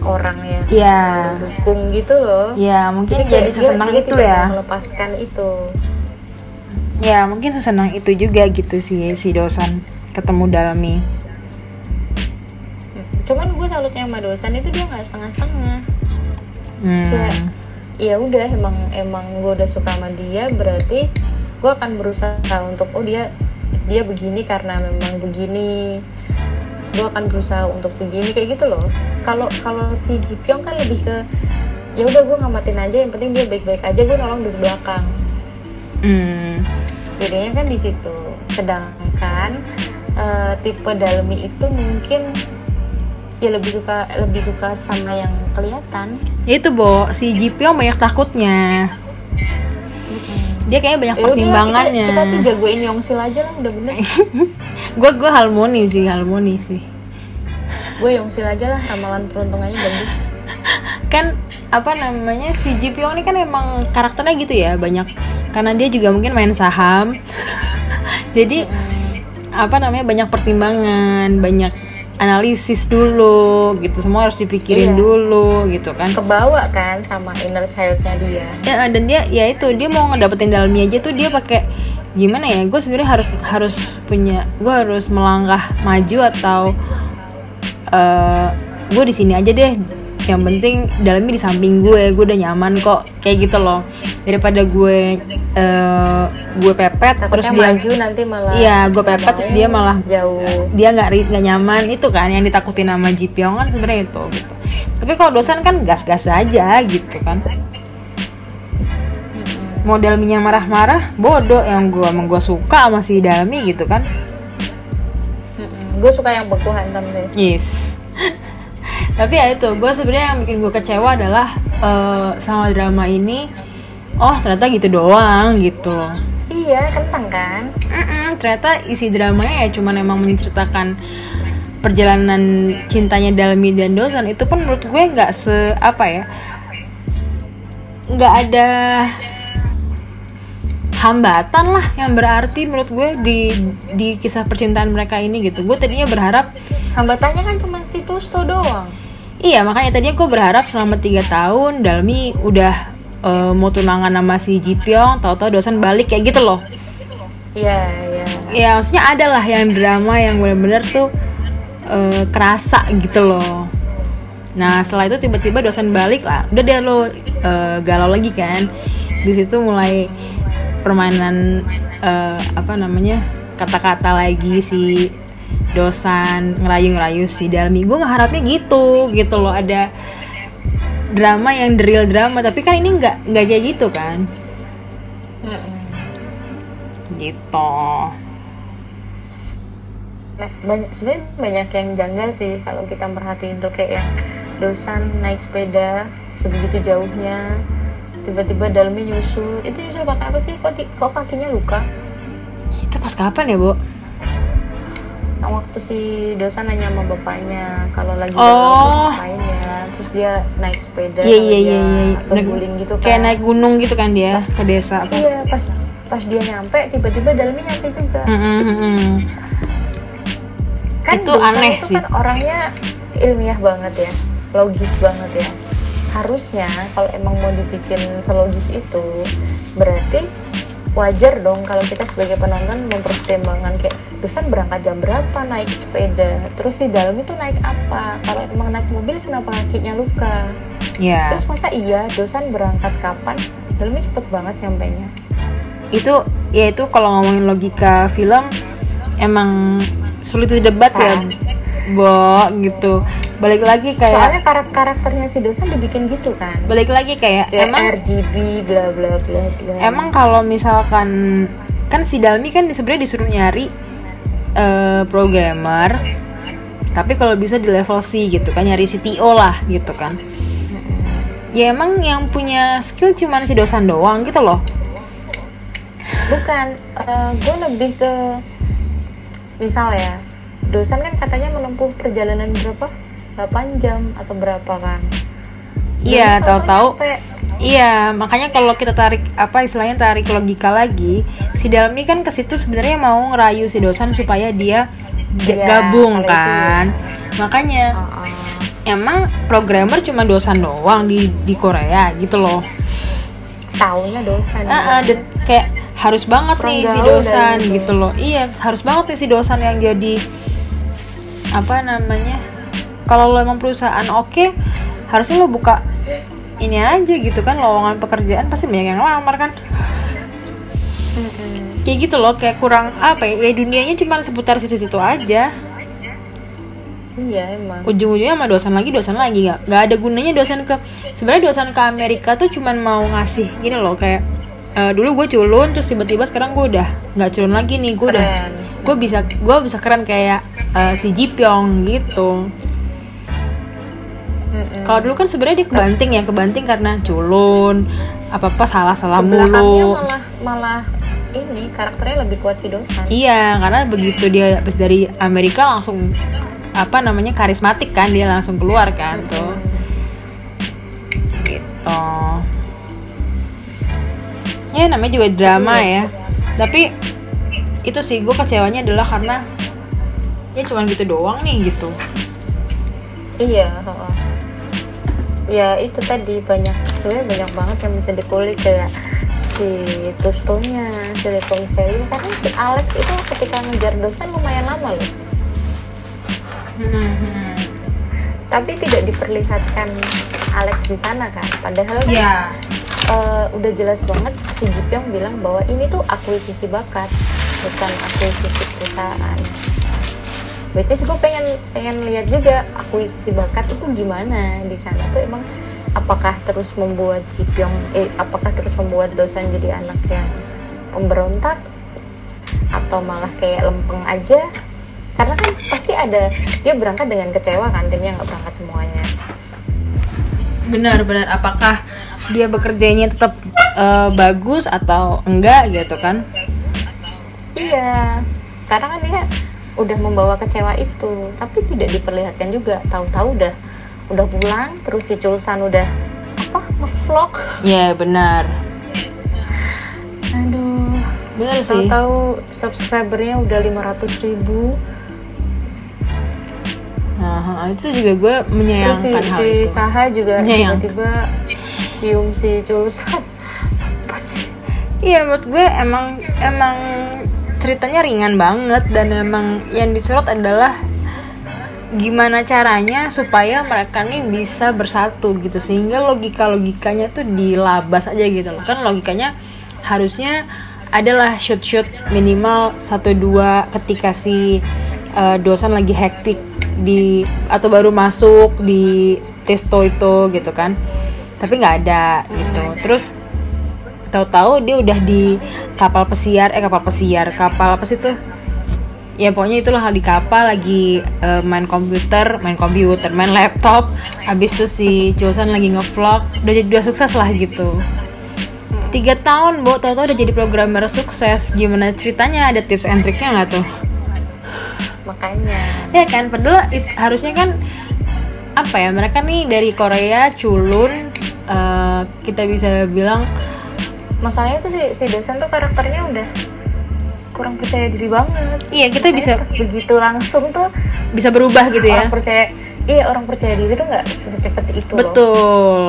orang yang Iya. selalu dukung gitu loh ya mungkin kayak jadi dia- sesenang dia itu ya melepaskan itu ya mungkin sesenang itu juga gitu sih si dosan ketemu dalmi Hmm. cuman gue salutnya sama dosan itu dia nggak setengah-setengah hmm. kayak ya udah emang emang gue udah suka sama dia berarti gue akan berusaha untuk oh dia dia begini karena memang begini gue akan berusaha untuk begini kayak gitu loh kalau kalau si Ji Pyong kan lebih ke ya udah gue ngamatin aja yang penting dia baik-baik aja gue nolong dari belakang Hmm. bedanya kan di situ sedangkan eh, tipe dalmi itu mungkin ya lebih suka lebih suka sama yang kelihatan. Ya itu Bo, si Ji Pyong banyak takutnya. Dia kayaknya banyak Ya pertimbangannya. kita, kita tuh jagoin Yongsil aja lah udah bener. Gue gue harmoni sih harmoni sih. Gue Yongsil aja lah ramalan peruntungannya bagus. Kan apa namanya si Ji Pyong ini kan emang karakternya gitu ya banyak. Karena dia juga mungkin main saham. Jadi apa namanya banyak pertimbangan banyak analisis dulu gitu. Semua harus dipikirin Iya. dulu gitu kan. Kebawa kan sama inner childnya dia. Ya, dan dia ya itu dia mau ngedapetin dalamnya aja tuh dia pakai gimana ya gue sebenarnya harus harus punya gue harus melangkah maju atau eh gue di sini aja deh yang penting dalamnya di samping gue gue udah nyaman kok kayak gitu loh. Daripada gue eh gue pepet terus takutnya dia maju nanti malah Iya, gue pepet terus dia malah jauh. dia nggak nggak nyaman. Itu kan yang ditakutin sama Ji Pyong kan sebenarnya itu gitu. Tapi kalau dosan kan gas-gas aja gitu kan. Mau Dalminya marah-marah bodoh. Yang gue emang gue suka sama si Dalmi gitu kan. Gue suka yang beku hantam deh. Yes tapi ya itu gue sebenarnya yang bikin gue kecewa adalah eh, sama drama ini oh ternyata gitu doang gitu. Iya kentang kan? Mm-mm, ternyata isi dramanya ya cuman emang menceritakan perjalanan cintanya Dalmi dan Dosan itu pun menurut gue nggak se apa ya nggak ada hambatan lah yang berarti menurut gue di di kisah percintaan mereka ini gitu. Gue tadinya berharap hambatannya kan cuma si Tusto doang. Iya makanya tadinya gue berharap selama tiga tahun Dalmi udah eh, mau tunangan sama si Ji Pyong tahu-tahu Dosan balik kayak gitu loh. Iya iya. Ya maksudnya ada lah yang drama yang benar-benar tuh eh, kerasa gitu loh. Nah setelah itu tiba-tiba dosen balik lah udah deh lo eh, galau lagi kan. Di situ mulai permainan eh, apa namanya kata-kata lagi si dosan ngerayu-ngerayu si Dalmi. Gue ngeharapnya gitu gitu loh. Ada drama yang real drama tapi kan ini nggak nggak kayak gitu kan? Mm-mm. gitu. Nah, banyak sebenarnya banyak yang janggal sih kalau kita merhatiin tuh kayak yang dosan naik sepeda sebegitu jauhnya tiba-tiba dalamnya nyusul. Itu nyusul pakai apa sih? Kok ti- kok kakinya luka? Itu pas kapan ya bu? Nah, waktu si dosan nanya sama bapaknya kalau lagi Oh. ngapain ya. Terus dia naik sepeda iya iya dia iya keguling gitu kan. kayak naik gunung gitu kan dia Pas- ke desa apa? iya pas pas dia nyampe tiba-tiba dalamnya nyampe juga. Mm-mm, mm-mm. kan Itu dosa aneh itu sih. kan orangnya ilmiah banget ya logis banget ya harusnya kalau emang mau dibikin selogis itu berarti wajar dong kalau kita sebagai penonton mempertimbangkan kayak dosan berangkat jam berapa naik sepeda? Terus di dalam itu naik apa? Kalau emang naik mobil kenapa kakinya luka? Ya terus masa iya? Dosan berangkat kapan? Dalamnya cepet banget nyampe nya itu ya itu kalau ngomongin logika film emang sulit didebat ya Susah. bo gitu balik lagi kayak soalnya karak karakternya si dosan dibikin gitu kan. Balik lagi kayak kayak emang RGB bla bla bla bla. Emang kalau misalkan kan si Dalmi kan sebenarnya disuruh nyari eh, programmer tapi kalau bisa di level C gitu kan nyari CTO lah gitu kan. Ya emang yang punya skill cuman si dosan doang gitu loh. Bukan gue lebih ke misal ya dosan kan katanya menempuh perjalanan berapa 8 jam atau berapa kan iya tahu-tahu nyampe. Iya, makanya kalau kita tarik apa istilahnya tarik logika lagi, si Dalmi kan ke situ sebenarnya mau ngerayu si dosan supaya dia Iya, gabung itu kan. Makanya Oh, oh. emang programmer cuma dosan doang di di Korea gitu loh. taunya dosan Ah, ah, dan kayak harus banget nih si dosan gitu loh. Iya, harus banget nih si dosan yang jadi apa namanya? Kalau lo emang perusahaan oke, harusnya lo buka ini aja gitu kan lowongan pekerjaan pasti banyak yang ngelamar kan. Mm-mm. kayak gitu loh kayak kurang apa ya, ya dunianya cuma seputar situ-situ aja iya emang ujung-ujungnya sama dosan lagi dosan lagi nggak nggak ada gunanya dosan ke sebenarnya dosan ke Amerika tuh cuman mau ngasih gini loh kayak eh, dulu gue culun terus tiba-tiba sekarang gue udah nggak culun lagi nih gue udah gue bisa gue bisa keren kayak eh, si Ji Pyong gitu Mm-mm. kalau dulu kan sebenarnya dia kebanting ya kebanting karena culun apa apa salah salah Ke belakangnya mulu malah malah ini karakternya lebih kuat si dosan Iya, karena begitu dia habis dari Amerika langsung apa namanya karismatik kan dia langsung keluar kan tuh gitu. Ya namanya juga drama ya. Tapi itu sih gue kecewanya adalah karena ya cuman gitu doang nih gitu. Iya. Ya itu tadi banyak sebenarnya banyak banget yang bisa dikulik kayak si Tustonya, Silicon Valley karena si Alex itu ketika ngejar dosan lumayan lama loh. Tapi tidak diperlihatkan Alex di sana kan. Padahal kan, Iya. eh, udah jelas banget si Jipyong bilang bahwa ini tuh akuisisi bakat, bukan akuisisi perusahaan. Which is gue pengen pengen lihat juga akuisisi bakat itu gimana di sana tuh emang apakah terus membuat Jipyong eh apakah terus membuat dosan jadi anak yang pemberontak atau malah kayak lempeng aja? Karena kan pasti ada dia berangkat dengan kecewa kan timnya nggak berangkat semuanya. Benar-benar apakah dia bekerjanya tetap eh, bagus atau enggak gitu kan? Iya, karena kan dia udah membawa kecewa itu, tapi tidak diperlihatkan juga. Tahu-tahu udah udah pulang, terus si Culsan udah apa ngevlog. Ya benar. Aduh, Benar sih. tahu-tahu subscribernya udah 500 ribu. Nah, itu juga gue Terus si, menyayangkan hal si itu. Saha juga Menyayangkan. tiba-tiba cium si Culsan. Apa sih? Iya, menurut gue emang emang ceritanya ringan banget dan emang yang disorot adalah gimana caranya supaya mereka nih bisa bersatu gitu. Sehingga logika logikanya tuh dilabas aja gitu loh. Kan logikanya harusnya adalah shoot shoot minimal satu dua ketika si eh, dosan lagi hektik di atau baru masuk di testo itu gitu kan. Tapi nggak ada gitu. Terus tahu-tahu dia udah di kapal pesiar eh kapal pesiar kapal apa sih tuh ya pokoknya itulah di kapal lagi eh, main komputer main komputer main laptop. Habis itu si Chosan lagi ngevlog udah jadi udah sukses lah gitu. Tiga tahun bu tau-tau udah jadi programmer sukses. Gimana ceritanya? Ada tips and triknya nggak tuh? Makanya. Ya kan padahal it- harusnya kan apa ya mereka nih dari Korea culun eh, kita bisa bilang masalahnya tuh si, si dosen tuh karakternya udah kurang percaya diri banget. Iya kita Makanya bisa pas begitu langsung tuh bisa berubah gitu ya. orang percaya iya orang percaya diri tuh nggak secepat itu loh. betul.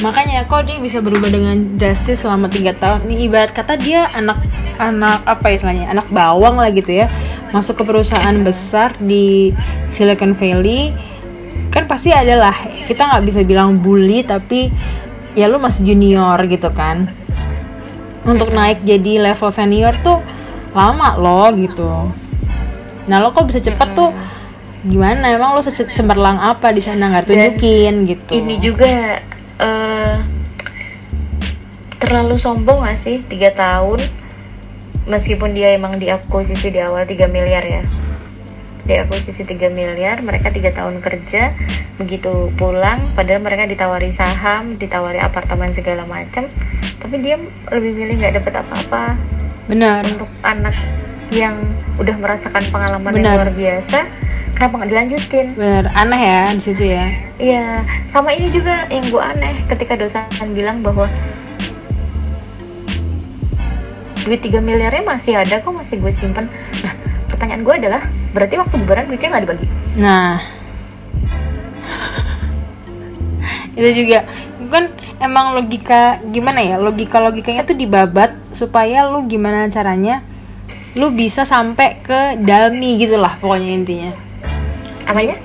Makanya kok dia bisa berubah dengan drastis selama tiga tahun. Ini ibarat kata dia anak anak apa istilahnya? Anak bawang lah gitu ya. Masuk ke perusahaan besar di Silicon Valley. Kan pasti adalah kita nggak bisa bilang bully tapi ya lu masih junior gitu kan untuk naik jadi level senior tuh lama loh gitu. Nah lo kok bisa cepet tuh? Gimana? Emang lo cemerlang apa di sana? Nggak tunjukin gitu. ini juga eh, terlalu sombong gak sih? Tiga tahun meskipun dia emang diakuisisi di awal 3 miliar ya diakuisisi 3 miliar mereka tiga tahun kerja begitu pulang padahal mereka ditawari saham ditawari apartemen segala macam tapi dia lebih milih nggak dapet apa-apa. Benar. Untuk anak yang udah merasakan pengalaman Benar. yang luar biasa kenapa nggak dilanjutin? Benar. Aneh ya di situ ya. Iya, sama ini juga yang gue aneh ketika dosen bilang bahwa duit 3 miliarnya masih ada kok masih gue simpen. Nah, pertanyaan gue adalah berarti waktu lebaran duitnya nggak dibagi? nah itu juga kan emang logika gimana ya logika logikanya tuh dibabat supaya lu gimana caranya lu bisa sampai ke dalmi gitu lah pokoknya intinya Apanya?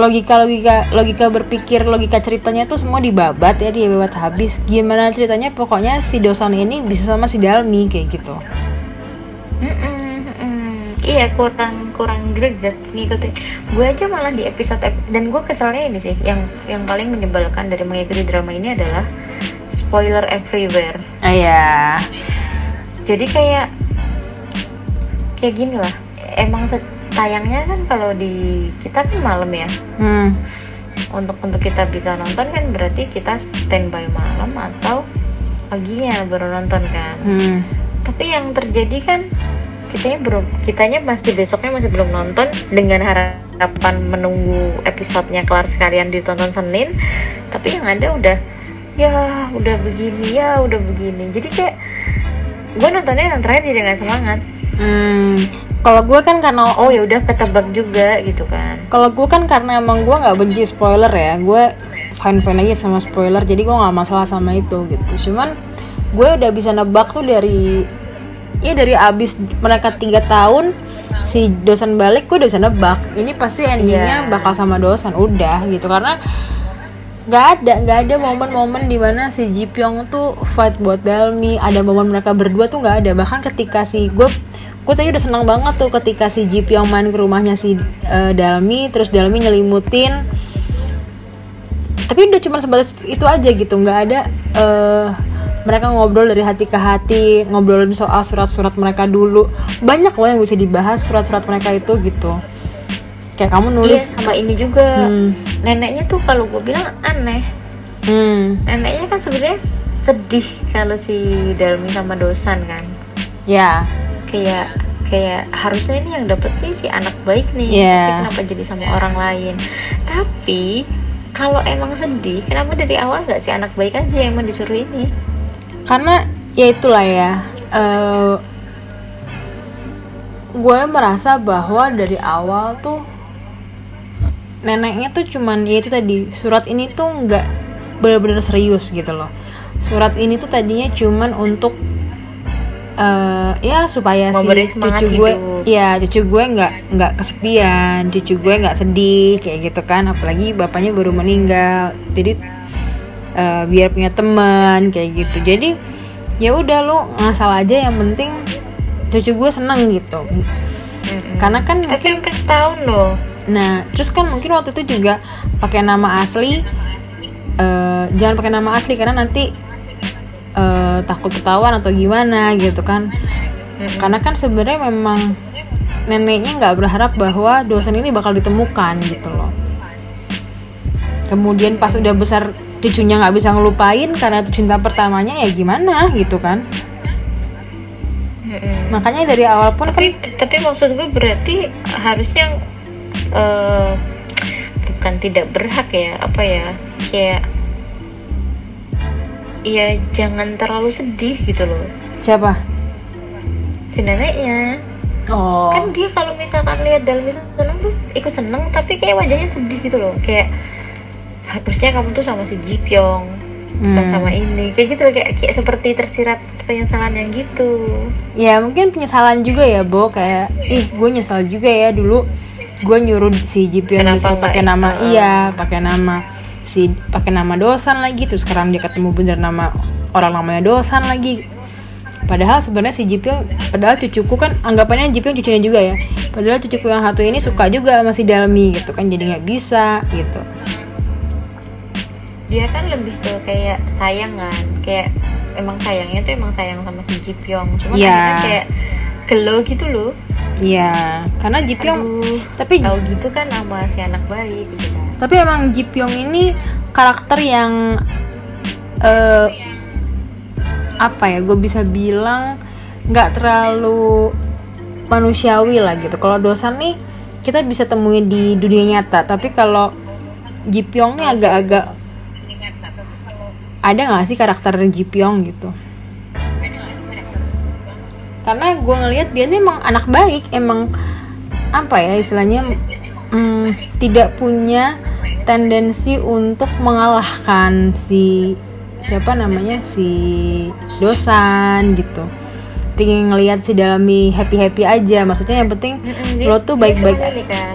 logika logika logika berpikir logika ceritanya tuh semua dibabat ya dibabat habis gimana ceritanya pokoknya si dosan ini bisa sama si dalmi kayak gitu Mm-mm, mm-mm. Iya kurang kurang greget ngikutin. Gue aja malah di episode ep- dan gue keselnya ini sih yang yang paling menyebalkan dari mengikuti drama ini adalah spoiler everywhere. ah ya jadi kayak kayak gini lah. Emang tayangnya kan kalau di kita kan malam ya. Hmm. Untuk untuk kita bisa nonton kan berarti kita standby malam atau paginya baru nonton kan. Hmm. Tapi yang terjadi kan kitanya belum kitanya masih besoknya masih belum nonton. Dengan harapan menunggu episodenya kelar sekalian ditonton Senin. Tapi yang ada udah ya udah begini ya udah begini. Jadi kayak gue nontonnya yang terakhir jadi nggak semangat. Hmm, kalau gue kan karena oh ya udah ketebak juga gitu kan. kalau gue kan karena emang gue nggak benci spoiler ya, gue fine fine aja sama spoiler, jadi gue nggak masalah sama itu gitu. Cuman gue udah bisa nebak tuh dari ya dari abis mereka tiga tahun si dosen balik gue udah bisa nebak. Ini pasti endingnya Iya. bakal sama dosen udah gitu. Karena nggak ada nggak ada momen-momen di mana si Ji Pyong tuh fight buat Dalmi. Ada momen mereka berdua tuh nggak ada. Bahkan ketika si gue gue tadi udah senang banget tuh ketika si Ji Pyong main ke rumahnya si eh, Dalmi terus Dalmi nyelimutin. Tapi udah cuma sebatas itu aja gitu. Nggak ada eh, mereka ngobrol dari hati ke hati ngobrolin soal surat-surat mereka dulu. Banyak loh yang bisa dibahas surat-surat mereka itu gitu. Kayak kamu iya nulis. sama ini juga. Hmm. neneknya tuh kalau gue bilang aneh. Hmm. Neneknya kan sebenarnya sedih kalau si Dalmi sama Dosan kan. Ya. Kayak kayak harusnya ini yang dapet nih si anak baik nih. Iya. tapi kenapa jadi sama orang lain? Tapi kalau emang sedih kenapa dari awal nggak si anak baik aja yang emang disuruh ini karena ya itulah ya eh, gue merasa bahwa dari awal tuh neneknya tuh cuman ya itu tadi surat ini tuh nggak benar-benar serius gitu loh. Surat ini tuh tadinya cuman untuk eh ya supaya Memberi si cucu gue hidup. ya cucu gue nggak nggak kesepian cucu gue nggak sedih kayak gitu kan. Apalagi bapaknya baru meninggal. Jadi eh, biar punya teman kayak gitu. Jadi ya udah lu ngasal aja yang penting cucu gue seneng gitu. Karena kan tapi sampai setahun loh. Nah, terus kan mungkin waktu itu juga pakai nama asli. eh, jangan pakai nama asli karena nanti eh, takut ketahuan atau gimana gitu kan. Karena kan sebenarnya memang neneknya nggak berharap bahwa dosen ini bakal ditemukan gitu loh. Kemudian pas udah besar cucunya nggak bisa ngelupain karena itu cinta pertamanya ya gimana gitu kan? Mm-mm. makanya dari awal pun tapi kan tapi maksud gue berarti harusnya eh, bukan tidak berhak ya apa ya kayak ya jangan terlalu sedih gitu loh. Siapa? Si neneknya. Oh. Kan dia kalau misalkan lihat dalam seneng tuh ikut seneng tapi kayak wajahnya sedih gitu loh kayak harusnya kamu tuh sama si Ji Pyong bukan Hmm. sama ini. Kayak gitu kayak, kayak seperti tersirat penyesalan yang gitu. Ya mungkin penyesalan juga ya Bo. Kayak ih gue nyesal juga ya dulu. Gue nyuruh si Kenapa bisa pakai nama Heeh. iya pakai nama si pakai nama dosan lagi terus sekarang dia ketemu bener nama orang namanya dosan lagi. Padahal sebenarnya si Jipion padahal cucuku kan anggapannya Jipion cucunya juga ya. Padahal cucuku yang satu ini suka juga sama si Dalmi gitu kan jadi nggak bisa gitu dia kan lebih ke kayak sayang kan. Kayak emang sayangnya tuh emang sayang sama si Ji Pyong. Cuma Iya. akhirnya kayak gelo gitu loh. Iya karena Jipion Aduh, tapi tahu gitu kan sama si anak baik gitu kan. Tapi emang Ji Pyong ini karakter yang eh apa ya gue bisa bilang nggak terlalu manusiawi lah gitu. Kalau dosan nih kita bisa temuin di dunia nyata. Tapi kalau Ji Pyong nih agak-agak ada nggak sih karakter Ji Pyong gitu? Karena gue ngelihat dia nih emang anak baik emang apa ya istilahnya mm, tidak punya tendensi untuk mengalahkan si siapa namanya si dosan gitu. Pengen ngelihat si dalami happy happy aja maksudnya yang penting Mm-mm, lo tuh baik-baik cuman ini kan.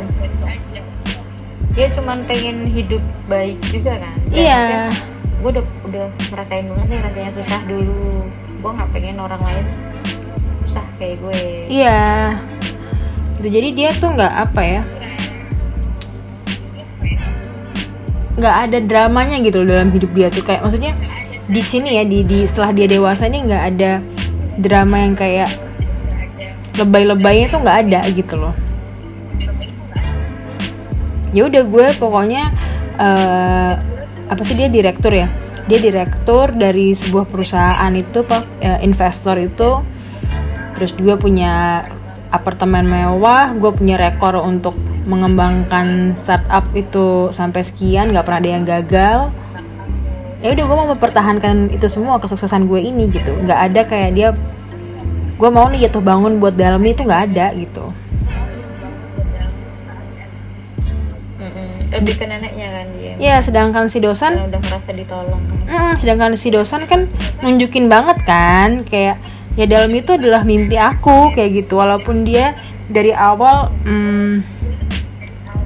Dia cuman pengen hidup baik juga kan? Dan Iya. dia- gue udah udah ngerasain banget nih rasanya susah dulu. Gue nggak pengen orang lain susah kayak gue. Iya. Gitu jadi dia tuh nggak apa ya? Nggak ada dramanya gitu loh dalam hidup dia tuh. Kayak maksudnya di sini ya di, di setelah dia dewasa ini nggak ada drama yang kayak lebay-lebaynya tuh nggak ada gitu loh. Ya udah gue pokoknya eh, apa sih dia direktur ya? Dia direktur dari sebuah perusahaan itu pak. Eh, investor itu. Terus juga punya apartemen mewah gue punya rekor untuk mengembangkan startup itu sampai sekian nggak pernah ada yang gagal. Ya udah gue mau mempertahankan itu semua kesuksesan gue ini gitu. Nggak ada kayak dia gue mau nih jatuh bangun buat dalmi itu nggak ada gitu Mm-mm. lebih ke neneknya kan dia. Ya sedangkan si dosan karena udah merasa ditolong. Kan Mm, sedangkan si dosan kan nunjukin banget kan kayak ya dalam itu adalah mimpi aku kayak gitu. Walaupun dia dari awal mm,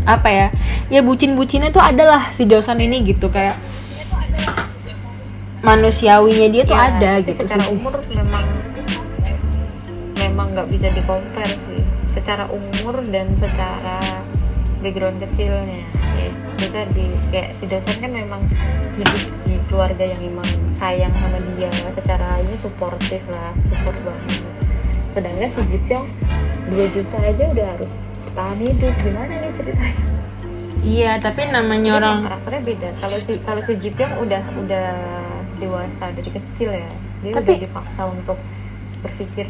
apa ya ya bucin-bucinnya tuh adalah si dosan ini gitu kayak manusiawinya dia tuh Ya, ada gitu secara sih. umur memang memang nggak bisa di compare sih. Secara umur dan secara background kecilnya. Ya, itu tadi. Kayak si dosen kan memang hidup di keluarga yang memang sayang sama dia. Secara ini suportif lah support banget. Sedangkan si Jipyong 2 juta aja udah harus tahan hidup. Gimana nih ceritanya? Iya tapi namanya orang karakternya beda. Kalau si kalau si Jipyong udah udah dewasa dari kecil ya dia Tapi- udah dipaksa untuk berpikir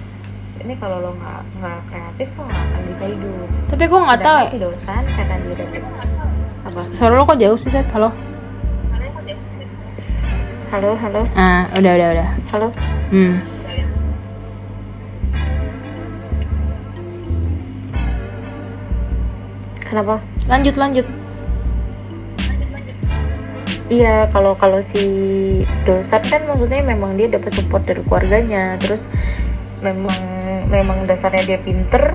ini kalau lo nggak nggak kreatif lo nggak akan bisa hidup. Tapi gue nggak tahu. si dosan karena dia apa? Suara lo kok jauh sih Seth? halo? Halo halo. Ah udah udah udah. Halo? Hmm. Kenapa? Lanjut lanjut. Iya, kalau kalau si dosan kan maksudnya memang dia dapat support dari keluarganya, terus memang memang dasarnya dia pinter,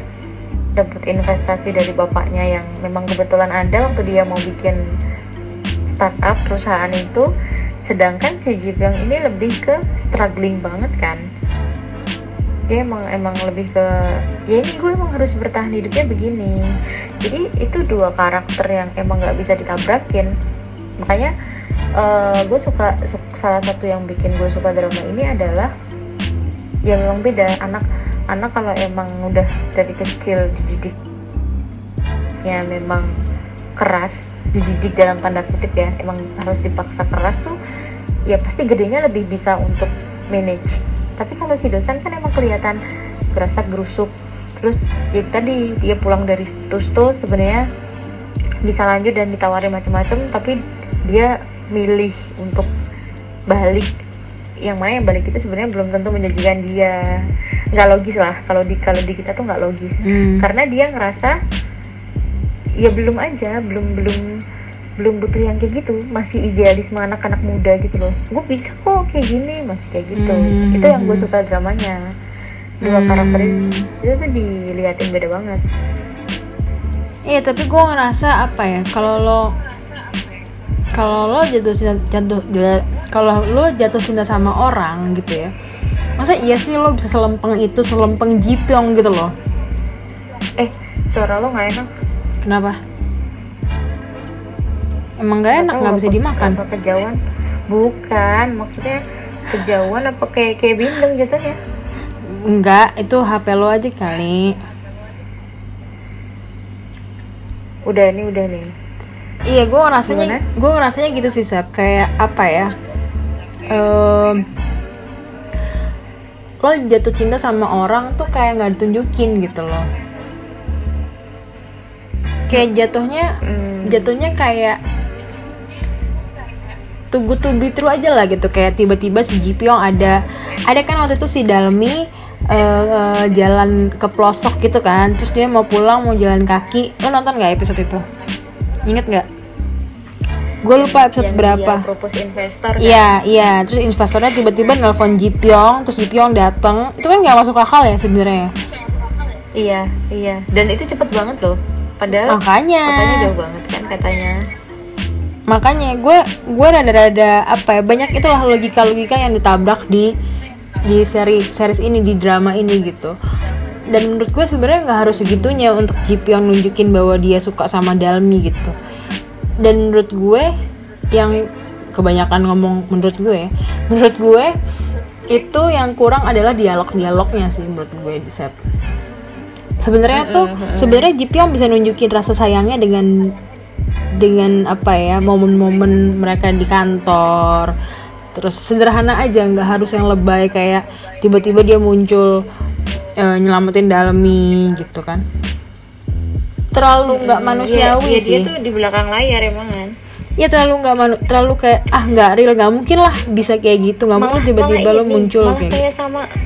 dapat investasi dari bapaknya yang memang kebetulan ada waktu dia mau bikin startup perusahaan itu, sedangkan si Jipyong ini lebih ke struggling banget kan. Dia emang emang lebih ke ya ini gue emang harus bertahan hidupnya begini. Jadi itu dua karakter yang emang nggak bisa ditabrakin. Makanya eh, gue suka su- salah satu yang bikin gue suka drama ini adalah ya memang beda anak anak kalau emang udah dari kecil dididik ya memang keras dididik dalam tanda kutip ya emang harus dipaksa keras tuh ya pasti gedenya lebih bisa untuk manage. Tapi kalau si dosen kan emang kelihatan gerasak gerusuk. Terus ya tadi dia pulang dari tusto sebenarnya bisa lanjut dan ditawarin macam-macam tapi dia milih untuk balik yang mana yang balik itu sebenarnya belum tentu menjanjikan dia. Nggak logis lah kalau di kalau di kita tuh nggak logis. Hmm. karena dia ngerasa ya belum aja belum belum belum butuh yang kayak gitu. Masih idealisme anak-anak muda gitu loh. Gue bisa kok kayak gini masih kayak gitu. Hmm. itu yang gue suka dramanya. Dua Hmm. karakter itu tuh diliatin beda banget. Iya tapi gue ngerasa apa ya kalau lo kalau lo jatuh cinta jatuh jatuh- kalau lo jatuh cinta sama orang gitu ya masa iya sih lo bisa selempeng itu selempeng jipyong gitu loh? Eh suara lo nggak enak. Kenapa? Emang gak enak nggak bisa dimakan? apa kejauhan? Bukan maksudnya kejauhan apa kayak kayak bindeng gitu ya? Enggak itu hp lo aja kali. Udah nih udah nih. Iya, gue ngerasanya, gue ngerasanya gitu sih, Sep. Kayak apa ya? Em, lo jatuh cinta sama orang tuh kayak nggak ditunjukin gitu loh. Kayak jatuhnya, Hmm. jatuhnya kayak tunggu to be true aja lah gitu. Kayak tiba-tiba si Jipyong ada, ada kan waktu itu si Dalmi eh, jalan ke pelosok gitu kan. Terus dia mau pulang mau jalan kaki. Lo nonton nggak episode itu? Ingat nggak? Gue lupa episode Yang berapa. dia propose investor kan? Iya, iya. Terus investornya tiba-tiba nelpon Jipyong, terus Jipyong datang. Itu kan nggak masuk akal ya sebenarnya. iya iya dan itu cepet banget loh padahal Makanya. kotanya jauh banget kan katanya Makanya gue gue rada-rada apa ya banyak itulah logika-logika yang ditabrak di di seri series ini di drama ini gitu. Dan menurut gue sebenarnya nggak harus segitunya untuk Jipyong nunjukin bahwa dia suka sama Dalmi gitu. Dan menurut gue yang kebanyakan ngomong menurut gue, menurut gue itu yang kurang adalah dialog-dialognya sih menurut gue di Sep. Sebenarnya tuh sebenarnya Jipyong bisa nunjukin rasa sayangnya dengan dengan apa ya momen-momen mereka di kantor. Terus sederhana aja nggak harus yang lebay kayak tiba-tiba dia muncul eh, nyelamatin Dalmi gitu kan terlalu nggak manusiawi Iya, iya, sih. Dia tuh di belakang layar emang kan? Ya terlalu nggak manu terlalu kayak ah nggak real nggak mungkin lah bisa kayak gitu. Nggak mungkin tiba-tiba lo muncul malah kayak kayak sama gitu.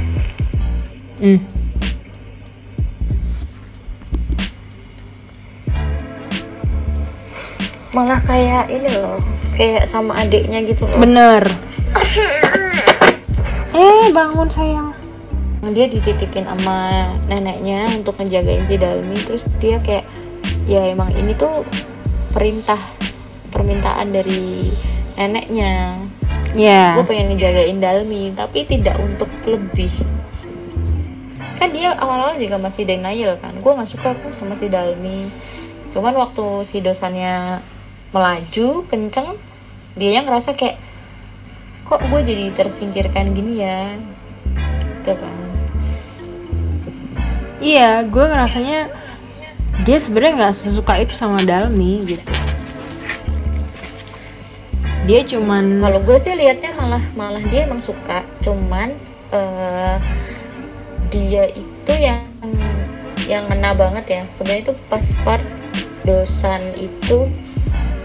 Hmm. malah kayak ini loh kayak sama adiknya gitu loh. Bener. Eh bangun sayang dia dititipin sama neneknya untuk ngejagain si Dalmi. Terus dia kayak ya emang ini tuh perintah permintaan dari neneknya. Ya gue pengen ngejagain Dalmi tapi tidak untuk lebih. Kan dia awal-awal juga masih denial kan. Gue nggak suka kok sama si Dalmi. Cuman waktu si dosannya melaju kenceng dia yang ngerasa kayak kok gue jadi tersingkirkan gini ya? Gitu kan Iya, gue ngerasanya dia sebenarnya nggak sesuka itu sama Dalmi gitu. Dia cuman kalau gue sih liatnya malah malah dia emang suka. Cuman eh, dia itu yang yang ngena banget ya. Sebenarnya itu pas part dosan itu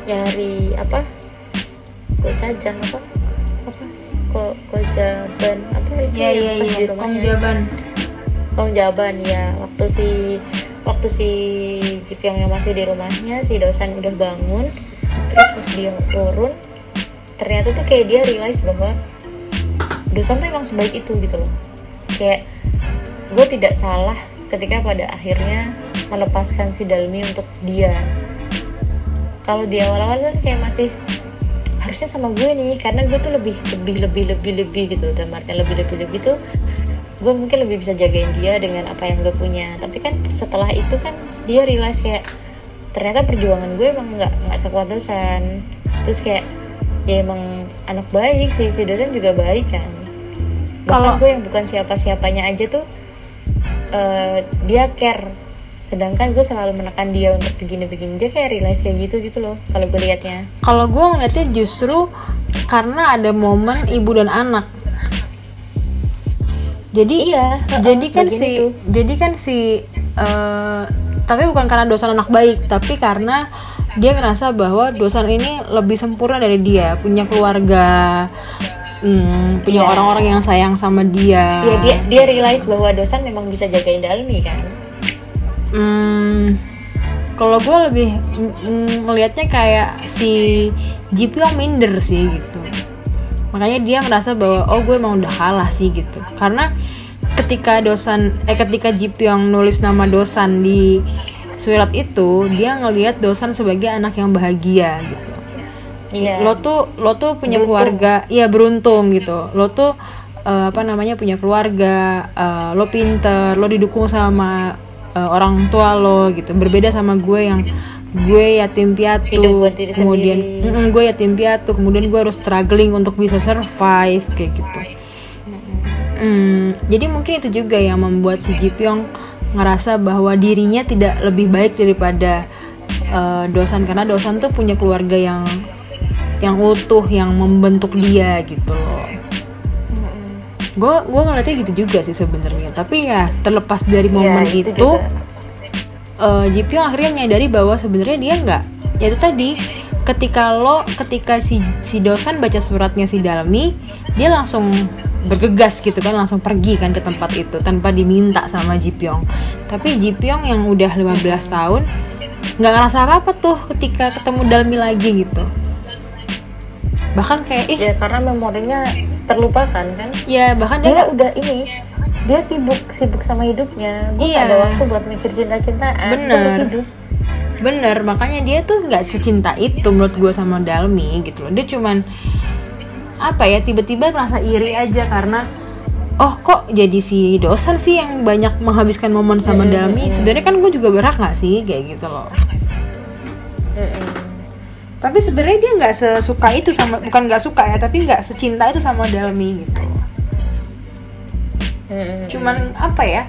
nyari apa kocajang apa? Apa? Ko kojaban apa itu Iya, yang pas di rumahnya? jaban. Long Jaban ya. Waktu si waktu si Jipyong yang masih di rumahnya si dosen udah bangun terus pas dia turun ternyata tuh kayak dia realize bahwa dosen tuh emang sebaik itu gitu loh. Kayak gue tidak salah ketika pada akhirnya melepaskan si Dalmi untuk dia. Kalau di awal-awal kan kayak masih harusnya sama gue nih karena gue tuh lebih lebih lebih lebih lebih gitu loh dan artinya lebih lebih lebih tuh gue mungkin lebih bisa jagain dia dengan apa yang gue punya. Tapi kan setelah itu kan dia realize kayak ternyata perjuangan gue emang nggak nggak sekuat dosen terus kayak ya emang anak baik sih si dosen juga baik kan. Bahkan Kalau- gue yang bukan siapa siapanya aja tuh eh, dia care. Sedangkan gue selalu menekan dia untuk begini-begini. Dia kayak realize kayak gitu gitu loh kalau gue liatnya. Kalau gue ngeliatnya justru karena ada momen ibu dan anak jadi Iya, jadi kan si itu. jadi kan si eh, tapi bukan karena dosan anak baik tapi karena dia ngerasa bahwa dosan ini lebih sempurna dari dia punya keluarga hmm, punya Iya. orang-orang yang sayang sama dia ya dia dia realize bahwa dosan memang bisa jagain Dalmi kan Hmm, kalau gue lebih melihatnya kayak si Ji Pyong minder sih gitu. Makanya dia merasa bahwa oh gue emang udah kalah sih gitu. Karena ketika dosan eh ketika Ji Pyong nulis nama dosan di surat itu, dia ngelihat dosan sebagai anak yang bahagia gitu iya lo tuh lo tuh punya Beruntung. keluarga iya beruntung gitu lo tuh eh, apa namanya punya keluarga eh, lo pinter lo didukung sama eh, orang tua lo gitu berbeda sama gue yang gue yatim piatu kemudian sendiri. Mm-mm, gue yatim piatu kemudian gue harus struggling untuk bisa survive kayak gitu Hmm, jadi mungkin itu juga yang membuat si Ji Pyong ngerasa bahwa dirinya tidak lebih baik daripada eh, dosan karena dosan tuh punya keluarga yang yang utuh yang membentuk dia gitu loh. Gue gue ngeliatnya gitu juga sih sebenarnya. Tapi ya terlepas dari momen itu itu, juga. Eh Ji Pyong akhirnya menyadari bahwa sebenarnya dia nggak. Ya itu tadi ketika lo ketika si si dosan baca suratnya si Dalmi dia langsung bergegas gitu kan langsung pergi kan ke tempat itu tanpa diminta sama Ji Pyong. Tapi Ji Pyong yang udah 15 tahun nggak ngerasa apa apa tuh ketika ketemu Dalmi lagi gitu. Bahkan kayak ih ya karena memorinya terlupakan kan? Ya bahkan dia dia udah ini dia sibuk sibuk sama hidupnya gue Iya. ada waktu buat mikir cinta-cintaan Bener. Gua harus hidup Bener, makanya dia tuh nggak secinta itu menurut gue sama Dalmi gitu loh. Dia cuman apa ya tiba-tiba merasa iri aja karena oh kok jadi si dosan sih yang banyak menghabiskan momen sama Dalmi. Sebenarnya kan gue juga berhak nggak sih kayak gitu loh. Mm-mm. Tapi sebenarnya dia nggak sesuka itu sama bukan nggak suka ya, tapi nggak secinta itu sama Dalmi gitu. Mm-mm. Cuman apa ya?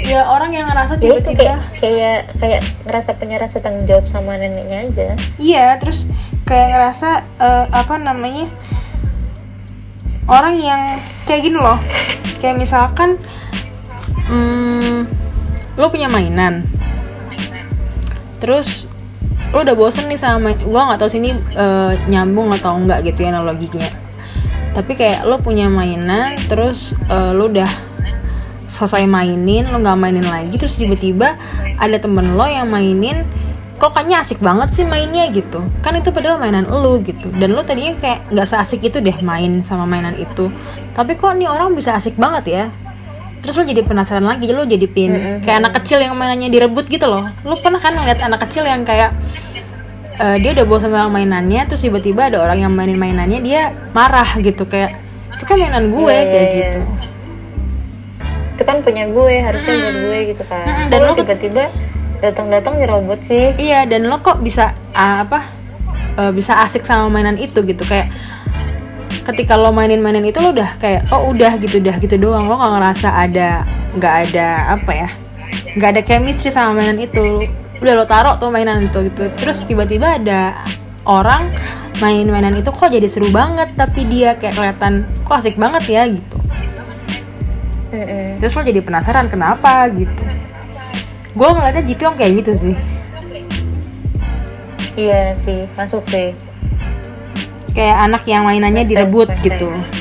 Ya orang yang ngerasa tiba-tiba kayak kayak kayak ngerasa punya rasa tanggung jawab sama neneknya aja. Iya, terus kayak ngerasa eh, apa namanya? Orang yang kayak gini loh, kayak misalkan, hmm, lo punya mainan, terus lo udah bosen nih sama gua nggak tahu sini eh, nyambung atau enggak gitu ya analoginya, tapi kayak lo punya mainan, terus eh, lo udah selesai mainin lo nggak mainin lagi terus tiba-tiba ada temen lo yang mainin kok kayaknya asik banget sih mainnya gitu. Kan itu padahal mainan lo gitu. Dan lo tadinya kayak nggak seasik itu deh main sama mainan itu. Tapi kok nih orang bisa asik banget ya? Terus lo jadi penasaran lagi lo jadi pin kayak anak kecil yang mainannya direbut gitu loh. Lo pernah kan ngeliat anak kecil yang kayak eh, dia udah bosan sama mainannya terus tiba-tiba ada orang yang mainin mainannya dia marah gitu kayak itu kan mainan gue Iya, kayak iya, gitu. itu kan punya gue harusnya buat gue gitu kan. Mm-mm, dan lo tiba-tiba datang-datang nyerobot sih. Iya dan lo kok bisa ah, apa eh, bisa asik sama mainan itu gitu kayak ketika lo mainin mainan itu lo udah kayak oh udah gitu udah gitu doang. Lo nggak ngerasa ada nggak ada apa ya nggak ada chemistry sama mainan itu udah lo taruh tuh mainan itu gitu. Terus tiba-tiba ada orang main mainan itu kok jadi seru banget tapi dia kayak kelihatan kok asik banget ya gitu. Terus lo jadi penasaran kenapa? gitu. Gue ngeliatnya Jipyong kayak gitu sih. Iya sih masuk sih. Kayak anak yang mainannya direbut gitu. Sense.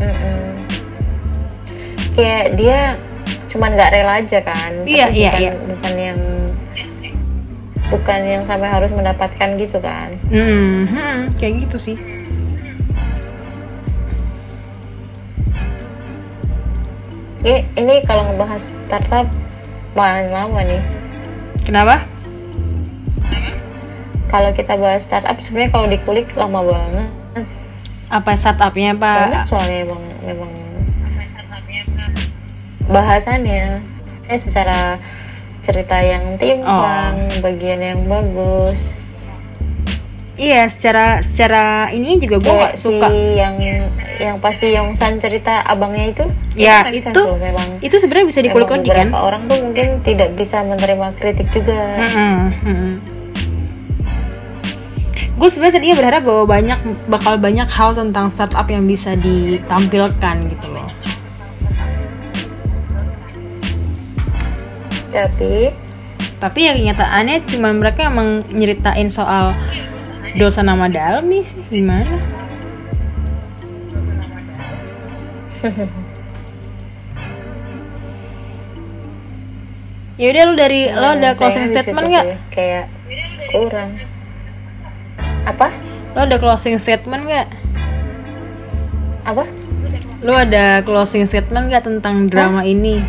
Mm-mm. kayak dia cuman nggak rela aja kan Iya, Tapi iya, bukan, iya. bukan yang bukan yang sampai harus mendapatkan gitu kan Hmm, hmm, kayak gitu sih. ini, ini kalau ngebahas startup paling lama nih Kenapa? kalau kita bahas startup sebenarnya kalau dikulik lama banget Apa startupnya pak? soalnya emang memang bahasannya. Eh secara cerita yang timpang Oh. bagian yang bagus. Iya secara secara ini juga gue Kayak nggak suka. si yang yang pasti yang San cerita abangnya itu. Ya itu tuh, memang itu sebenarnya bisa dikulik lagi kan? orang tuh mungkin tidak bisa menerima kritik juga. Gue sebenarnya tadinya berharap bahwa banyak bakal banyak hal tentang startup yang bisa ditampilkan gitu loh tapi tapi ya kenyataannya cuma mereka emang nyeritain soal dosa nama dalmi sih gimana Yaudah lu dari lo Hmm, ada closing statement nggak? kayak kurang apa Lo ada closing statement nggak? apa Lo ada closing statement nggak tentang drama ini?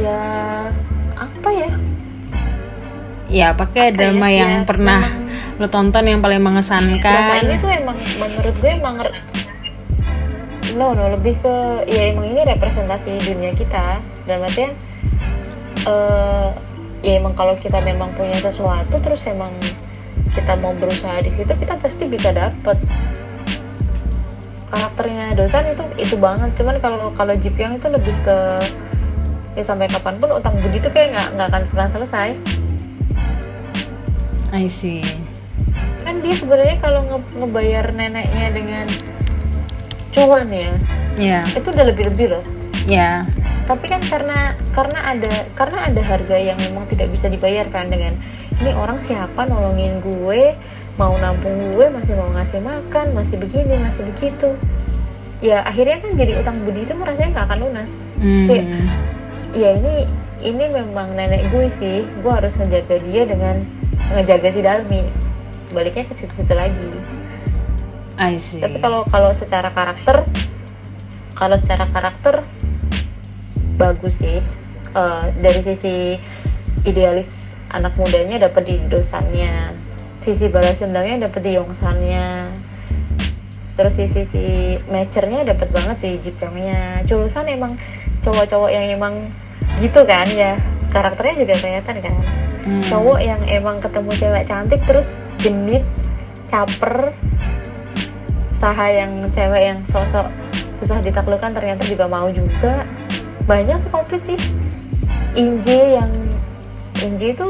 Ya apa ya? Ya pakai Apa drama ya? yang Ya, pernah memang- lo tonton yang paling drama mengesankan. ini tuh emang menurut gue emang no no lebih ke ya emang ini representasi dunia kita. Dan artian eh ya emang kalau kita memang punya sesuatu terus emang kita mau berusaha di situ kita pasti bisa dapet. Karakternya dosan itu itu banget. Cuman kalau kalau Jeep yang itu lebih ke ya sampai kapan pun utang budi itu kayak nggak nggak akan pernah selesai. I see. kan dia sebenarnya kalau nge- ngebayar neneknya dengan cuan ya Ya, itu udah lebih lebih loh. Ya, tapi kan karena karena ada karena ada harga yang memang tidak bisa dibayarkan dengan ini orang siapa nolongin gue? Mau nampung gue masih mau ngasih makan masih begini masih begitu. Ya akhirnya kan jadi utang budi itu rasanya nggak akan lunas. Hmm. Kayak- ya ini ini memang nenek gue sih. Gue harus ngejaga dia dengan ngejaga si Dalmi. Baliknya ke situ-situ lagi. I see. tapi kalau kalau secara karakter kalau secara karakter bagus sih. Eh, dari sisi idealis anak mudanya dapat di dosannya. Sisi balas dendamnya dapat di yongsannya. Terus sisi si matchernya dapat banget di jipyongnya culusan emang cowok-cowok yang emang gitu kan ya. Karakternya juga kelihatan kan. Hmm. cowok yang emang ketemu cewek cantik terus genit caper saha yang cewek yang sosok susah ditaklukkan ternyata juga mau juga. Banyak sih komplit sih. Inje yang Inje itu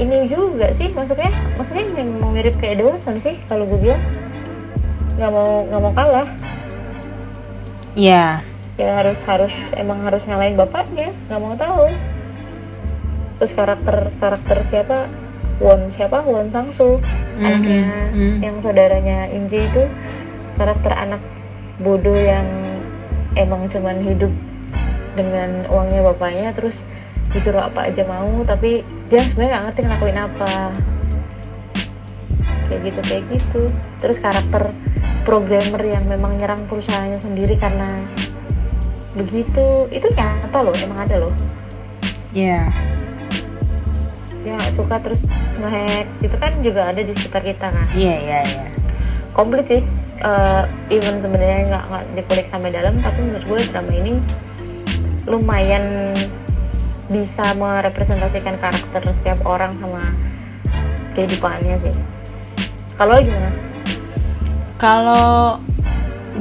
ini juga sih maksudnya maksudnya memang mirip kayak dosen sih kalau gue bilang. Nggak mau nggak mau kalah. Ya, ya harus harus emang harus ngalahin bapaknya nggak mau tahu. Terus karakter karakter siapa? Won siapa? Won Sangsu anaknya mhm. yang saudaranya Inji itu. Karakter anak bodoh yang emang cuman hidup dengan uangnya bapaknya terus disuruh apa aja mau tapi dia sebenarnya nggak ngerti ngelakuin apa. Kayak gitu kayak gitu. Terus karakter programmer yang memang nyerang perusahaannya sendiri karena begitu. Itu nyata loh emang ada loh. Ya, dia nggak suka terus ngehack. Itu kan juga ada di sekitar kita kan. Iya, iya, iya. komplit sih. Eh, even sebenarnya nggak nggak dikulik sampai dalam tapi menurut gue drama ini lumayan bisa merepresentasikan karakter setiap orang sama kehidupannya sih. Kalau gimana? Kalau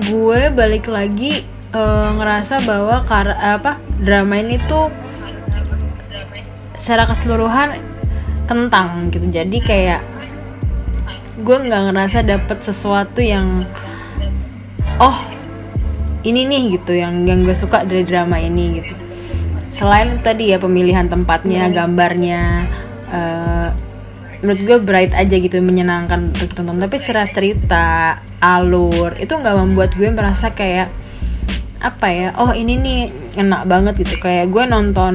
gue balik lagi eh, ngerasa bahwa kar apa drama ini tuh secara keseluruhan kentang gitu. Jadi kayak gue nggak ngerasa dapet sesuatu yang oh ini nih gitu yang yang gue suka dari drama ini gitu. Selain tadi ya pemilihan tempatnya, gambarnya, eh, menurut gue bright aja gitu menyenangkan untuk ditonton tapi secara cerita alur itu nggak membuat gue merasa kayak apa ya oh ini nih enak banget gitu. Kayak gue nonton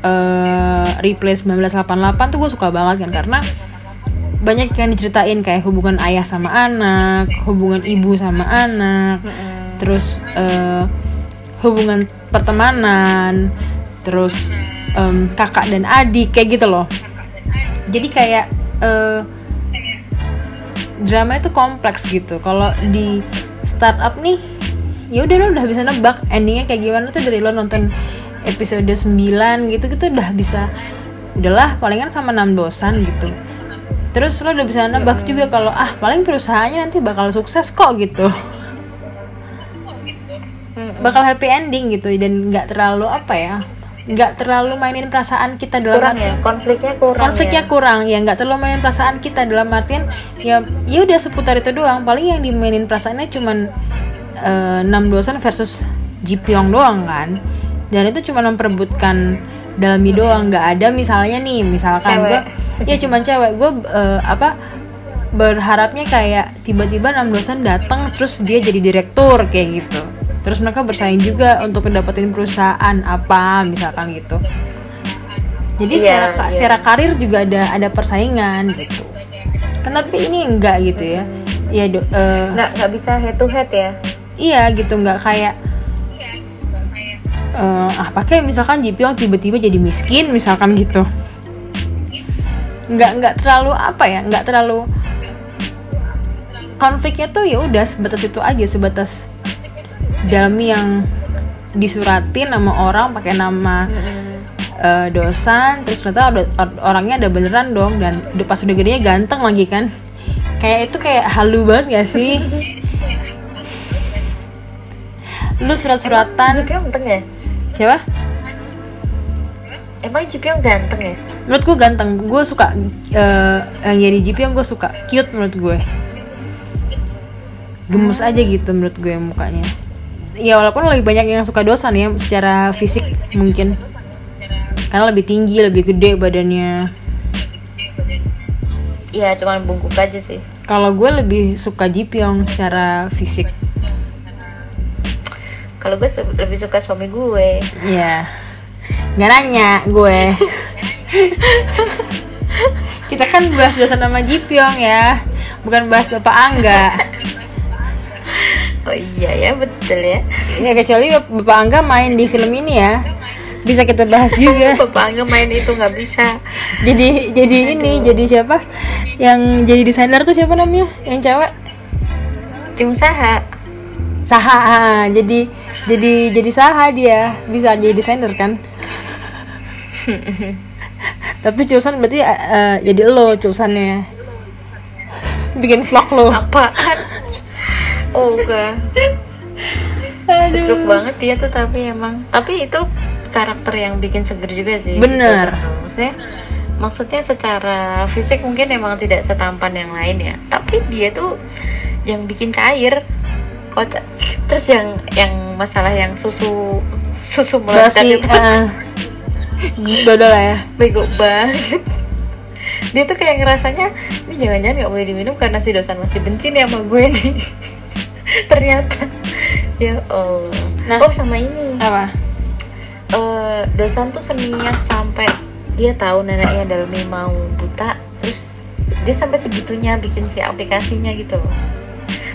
eh replay 1988 tuh gue suka banget kan karena banyak yang diceritain kayak hubungan ayah sama anak hubungan ibu sama anak terus eh, hubungan pertemanan terus em, kakak dan adik kayak gitu loh. Jadi kayak eh, drama itu kompleks gitu. Kalau di startup nih ya udah lo udah bisa nebak endingnya kayak gimana. Tuh dari lo nonton episode 9 gitu gitu udah bisa. Udahlah palingan sama enam dosan gitu. Terus lo udah bisa nebak juga kalau ah paling perusahaannya nanti bakal sukses kok gitu. Bakal happy ending gitu dan nggak terlalu apa ya nggak terlalu mainin perasaan kita dalam kurang ya? Konfliknya kurang konfliknya ya. kurang ya nggak terlalu mainin perasaan kita dalam artian ya ya udah seputar itu doang. Paling yang dimainin perasaannya cuman eh, enam dosan versus Ji Pyong doang kan? Dan itu cuma memperebutkan dalami doang nggak ada misalnya nih misalkan gue ya cuman cewek. Gue eh, apa berharapnya kayak tiba-tiba enam dosen datang terus dia jadi direktur kayak gitu. Terus mereka bersaing juga untuk dapetin perusahaan apa misalkan gitu. Jadi Iya, secara, iya. secara karir juga ada ada persaingan gitu. Tapi ini enggak gitu ya. Ya do- eh, nggak nggak bisa head to head ya iya gitu. Nggak kayak eh ah pakai misalkan Pyong tiba-tiba jadi miskin misalkan gitu. Nggak nggak terlalu apa ya nggak terlalu konfliknya tuh ya udah sebatas itu aja sebatas dalmi yang disuratin sama orang pakai nama eh, dosan terus ternyata orangnya ada beneran dong dan udah pas udah gedenya ganteng lagi kan. Kayak itu kayak halu banget gak sih lu surat-suratan. Jipyong ganteng ya? Siapa? Emang Jipyong ganteng ya? Menurut gue ganteng. Gue suka eh, yang jadi GP yang gue suka. Cute menurut gue gemes aja gitu menurut gue mukanya. Ya walaupun lebih banyak yang suka dosan ya secara fisik mungkin. Karena lebih tinggi lebih gede badannya. Iya cuman bungkuk aja sih. Kalau gue lebih suka Jipyong secara fisik kalau gue su- lebih suka suami gue ya nggak nanya gue kita kan bahas dosan sama Jipyong ya bukan bahas bapak Angga oh iya ya betul ya Ya kecuali Bapak Angga main di film ini ya bisa kita bahas juga. bapak Angga main itu nggak bisa jadi jadi ini jadi siapa? Yang jadi desainer tuh siapa namanya? Yang cewek? Jung Saha Saha. ah, Jadi jadi jadi Saha dia. Bisa jadi desainer kan? Tapi Culsan berarti eh, jadi lo Culsannya bikin vlog lo. apaan? Oh enggak. Lucu banget dia tuh tapi emang. Tapi itu karakter yang bikin seger juga sih. Bener. Gitu. maksudnya maksudnya secara fisik mungkin emang tidak setampan yang lain ya. Tapi dia tuh yang bikin cair kocak terus yang yang masalah yang susu susu Basi. itu ah. Dodol lah ya. bego banget dia tuh kayak ngerasanya ini jangan-jangan nggak boleh diminum karena si dosan masih benci nih sama gue nih ternyata ya Allah Nah. oh sama ini Apa? eh dosan tuh seniat sampai dia tahu neneknya Dalmi mau buta terus dia sampai segitunya bikin si aplikasinya gitu loh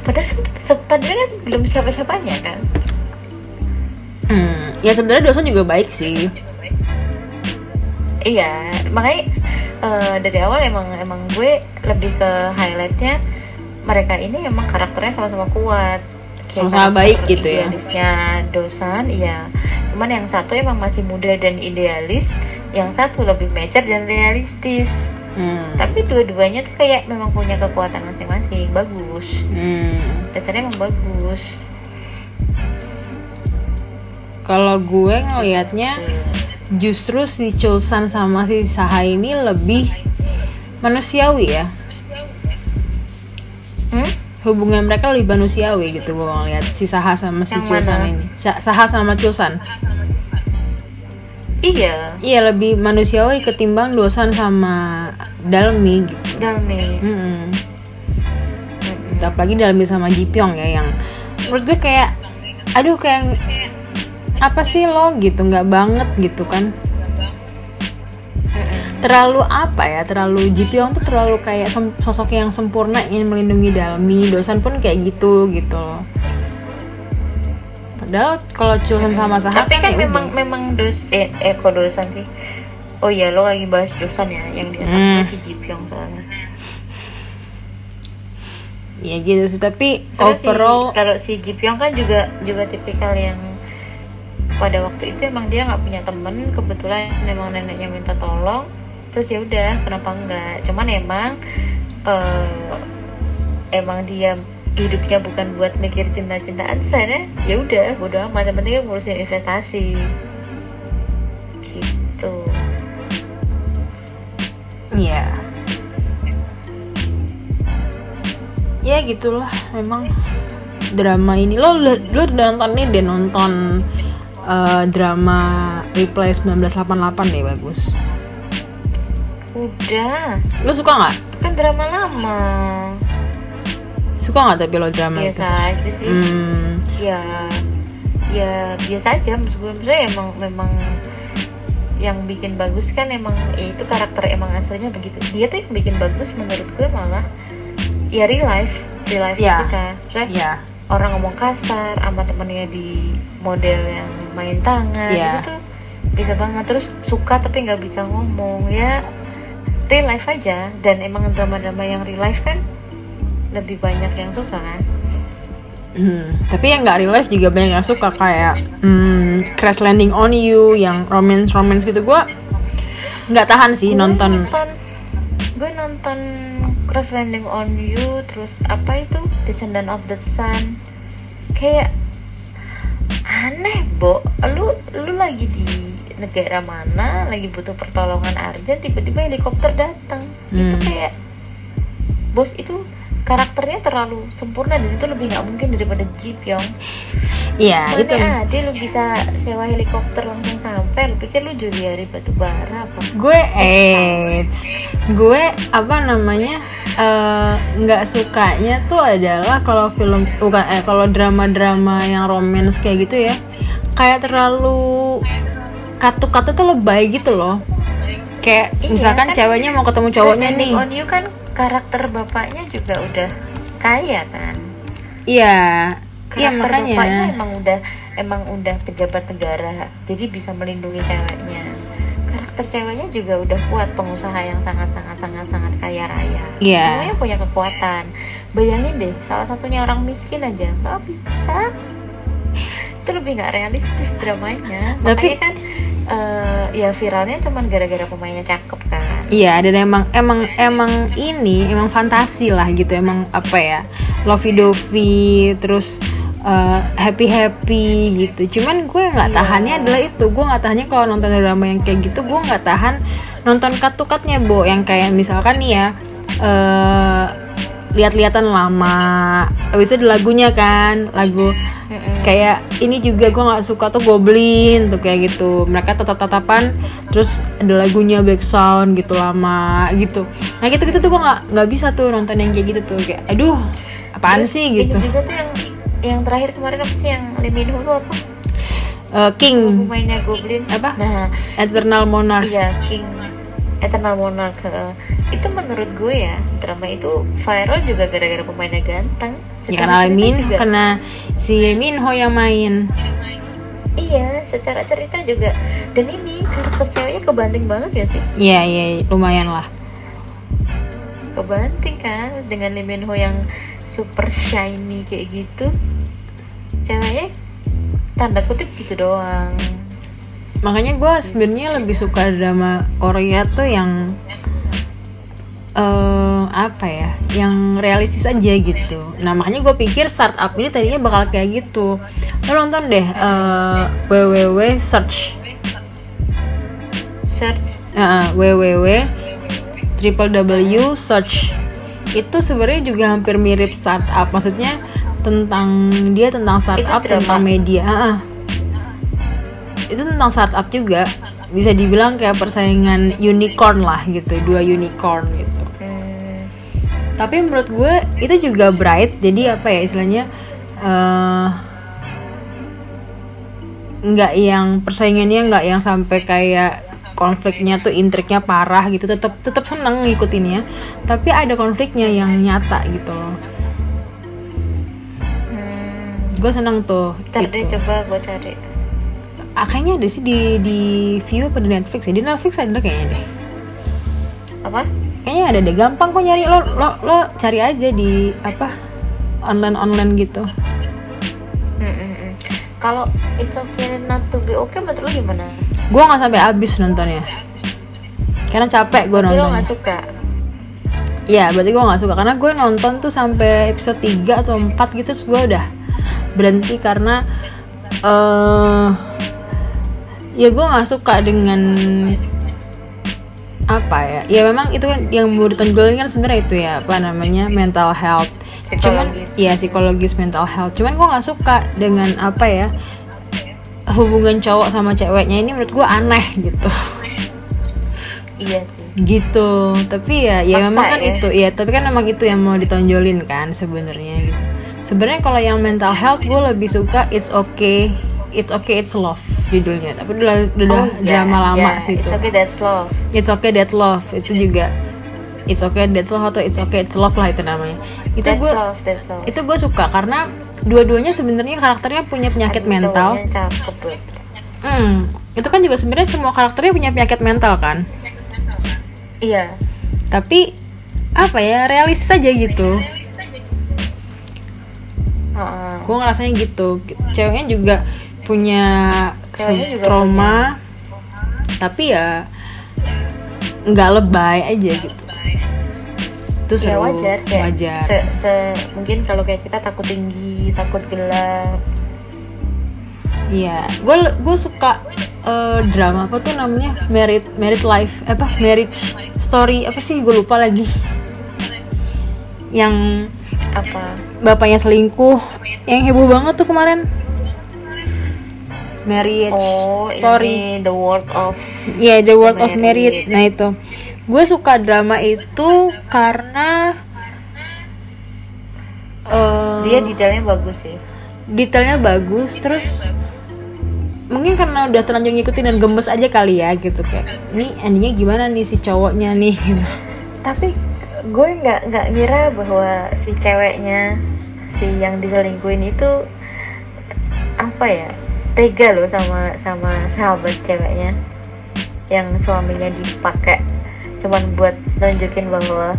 padahal kan padahal kan belum siapa siapanya kan Hmm, ya sebenarnya dosen juga baik sih. iya makanya eh, dari awal emang emang gue lebih ke highlightnya mereka ini emang karakternya sama-sama kuat Sama-sama baik gitu ya. idealisnya dosan iya cuman yang satu emang masih muda dan idealis yang satu lebih mature dan realistis Hmm. tapi dua-duanya tuh kayak memang punya kekuatan masing-masing bagus Hmm. dasarnya emang bagus Kalau gue ngelihatnya justru si Chulsan sama si Saha ini lebih manusiawi ya. hmm? Hubungan mereka lebih manusiawi gitu gue ngeliat si Saha sama si Chulsan ini. Sa- Saha sama Chulsan. iya Iya lebih manusiawi ketimbang Dosan sama Dalmi. Gitu. Dalmi. Mm-mm. Apalagi Dalmi sama Jipyong ya yang menurut gue kayak aduh kayak apa sih lo gitu nggak banget gitu kan. Terlalu apa ya terlalu Jipyong tuh terlalu kayak sosok yang sempurna ingin melindungi Dalmi dosan pun kayak gitu gitu. Padahal kalau Chulsan sama Saha tapi kan ya memang udah. memang dos eh, eh kok dosan sih oh iya lo lagi bahas dosan ya yang dia Hmm. si Jipyong soalnya ya gitu sih. Tapi Soalnya si- overall kalau si Jipyong kan juga juga tipikal yang pada waktu itu emang dia nggak punya temen kebetulan emang neneknya minta tolong terus ya udah kenapa enggak cuman emang eh, emang dia hidupnya bukan buat mikir cinta-cintaan saya ya udah bodo amat. Yang penting ngurusin investasi. Gitu Iya. Ya gitulah memang drama ini lo lo, lo udah nonton nih deh nonton eh, drama Replay 1988 deh bagus. udah Lo suka nggak? itu kan drama lama Suka nggak tapi lo drama itu? biasa aja sih Hmm, ya ya biasa aja maksud gue emang memang yang bikin bagus kan emang ya itu karakter emang aslinya begitu dia tuh yang bikin bagus menurut gue malah ya real life real life Ya. kita ya. orang ngomong kasar sama temennya di model yang main tangan Ya. itu tuh bisa banget terus suka tapi nggak bisa ngomong ya real life aja dan emang drama-drama yang real life kan lebih banyak yang suka kan Hmm, tapi yang nggak real life juga banyak yang suka kayak hmm, Crash Landing on You, yang romance romance gitu. Gue nggak tahan sih Gue nonton. gue nonton Cross Landing on You terus apa itu? Descendant of the Sun. Kayak aneh bo. Lu lu lagi di negara mana lagi butuh pertolongan urgent tiba-tiba helikopter datang. Itu Hmm. kayak bos itu karakternya terlalu sempurna dan itu lebih nggak mungkin daripada Jeep Yong. Iya Mana itu. ada lu bisa sewa helikopter langsung sampai? Lu pikir lu Juliari batu bara apa? Gue eh gue apa namanya eh, nggak sukanya tuh adalah kalau film bukan eh kalau drama-drama yang romance kayak gitu ya kayak terlalu katu-katu tuh lebay gitu loh. Kayak Iya, misalkan kan ceweknya mau ketemu cowoknya nih. on You kan karakter bapaknya juga udah kaya kan. iya iya Karakter makanya bapaknya emang udah emang udah pejabat negara, jadi bisa melindungi ceweknya. Karakter ceweknya juga udah kuat, pengusaha yang sangat sangat sangat sangat kaya raya. Iya. Semuanya punya kekuatan. Bayangin deh, salah satunya orang miskin aja nggak bisa. Itu lebih nggak realistis dramanya. Tapi- Makanya kan eh, ya viralnya cuman gara-gara pemainnya cakep kan. Iya dan emang emang emang ini emang fantasi lah gitu emang apa ya lovey dovey terus happy happy gitu cuman gue nggak Iya. tahannya adalah itu gue nggak tahannya kalau nonton drama yang kayak gitu gue nggak tahan nonton katukatnya bo yang kayak misalkan nih ya eh lihat-lihatan lama. Habis itu ada lagunya kan lagu kayak ini juga gue nggak suka tuh goblin tuh kayak gitu. Mereka tatap tatapan terus ada lagunya back sound gitu lama gitu. Nah gitu gitu tuh gue nggak nggak bisa tuh nonton yang kayak gitu tuh kayak aduh apaan Terus sih? gitu. juga tuh yang yang terakhir kemarin apa sih yang Ho tuh apa? Eh, King. Pemainnya Goblin. Apa? Nah, Eternal Monarch. Iya King Eternal Monarch. Itu menurut gue ya drama itu viral juga gara-gara pemainnya ganteng. ya karena Min karena si Min Ho yang main Iya, secara cerita juga. Dan ini karakter ceweknya kebanting banget ya sih? iya iya lumayan lah Kebanting kan dengan Lee Min Ho yang super shiny kayak gitu. Ceweknya tanda kutip gitu doang. Makanya gue sebenarnya lebih suka drama Korea tuh yang eh apa ya yang realistis aja gitu. Nah makanya gue pikir startup ini tadinya bakal kayak gitu. Lo nonton deh eh, www search. Search? Eh, www triple w search. Itu sebenarnya juga hampir mirip startup. Maksudnya tentang dia tentang startup tentang media. Ah, ah. Itu tentang startup juga. Bisa dibilang kayak persaingan unicorn lah gitu dua unicorn gitu. Hmm, tapi menurut gue itu juga bright. Jadi apa ya istilahnya eh nggak yang persaingannya nggak yang sampai kayak konfliknya tuh intriknya parah gitu. Tetap tetap seneng ngikutinnya. Tapi ada konfliknya yang nyata gitu loh. Hmm. gue seneng tuh Ntar deh gitu. coba gue cari ah, kayaknya ada sih di di view apa di Netflix ya? Di Netflix ada kayaknya deh. Apa? kayaknya ada deh. Gampang kok nyari. Lo lo lo cari aja di apa online online gitu. Hmm, hmm. kalau it's okay not to be okay menurut lu gimana? Gue nggak sampai habis nontonnya. Karena capek gue Tapi lo nonton nggak suka? Iya, berarti gue nggak suka. Karena gue nonton tuh sampai episode 3 atau 4 gitu terus gue udah berhenti karena eh ya gue nggak suka dengan apa ya? Ya memang itu kan yang mau ditonjolin kan sebenarnya itu ya apa namanya mental health. Cuman Psikologis. ya psikologis mental health. Cuman gue nggak suka dengan apa ya hubungan cowok sama ceweknya ini menurut gue aneh gitu. Iya sih. Gitu. Tapi ya ya Maksa memang kan ya. itu ya tapi kan memang itu yang mau ditonjolin kan sebenarnya gitu. Sebenarnya kalau yang mental health gue lebih suka it's okay it's okay it's love judulnya. Tapi udah udah Oh, iya, drama lama iya. sih itu. It's okay that's love. It's okay that love. Itu juga. It's okay that's love atau it's okay it's love lah itu namanya. Itu gue itu gue suka karena dua-duanya sebenarnya karakternya punya penyakit Aduh, mental. cakep hmm itu kan juga sebenarnya semua karakternya punya penyakit mental kan? Iya. Tapi apa ya realistis aja gitu. Heeh. gue ngerasanya gitu. Ceweknya juga punya Ceweknya juga trauma tapi ya nggak lebay aja gitu. itu ya seru wajar kayak wajar. Se, se- mungkin kalau kayak kita takut tinggi takut gelap. Iya, gue gue suka eh, drama apa tuh namanya? Merit Merit Life apa? Marriage Story apa sih? Gue lupa lagi. Yang apa? bapaknya selingkuh, yang heboh banget tuh kemarin. Marriage. Oh Story. ini the world of Iya, The World of. Merit. Nah itu, gue suka drama itu karena eh, dia detailnya bagus sih. Detailnya bagus terus mungkin karena udah terlanjur ngikutin dan gemes aja kali ya gitu. Kayak nih endingnya gimana nih si cowoknya nih? Gitu. Tapi gue nggak nggak ngira bahwa si ceweknya si yang diselingkuhin itu apa ya tega loh sama sama sahabat ceweknya. Yang suaminya dipakai cuman buat nunjukin bahwa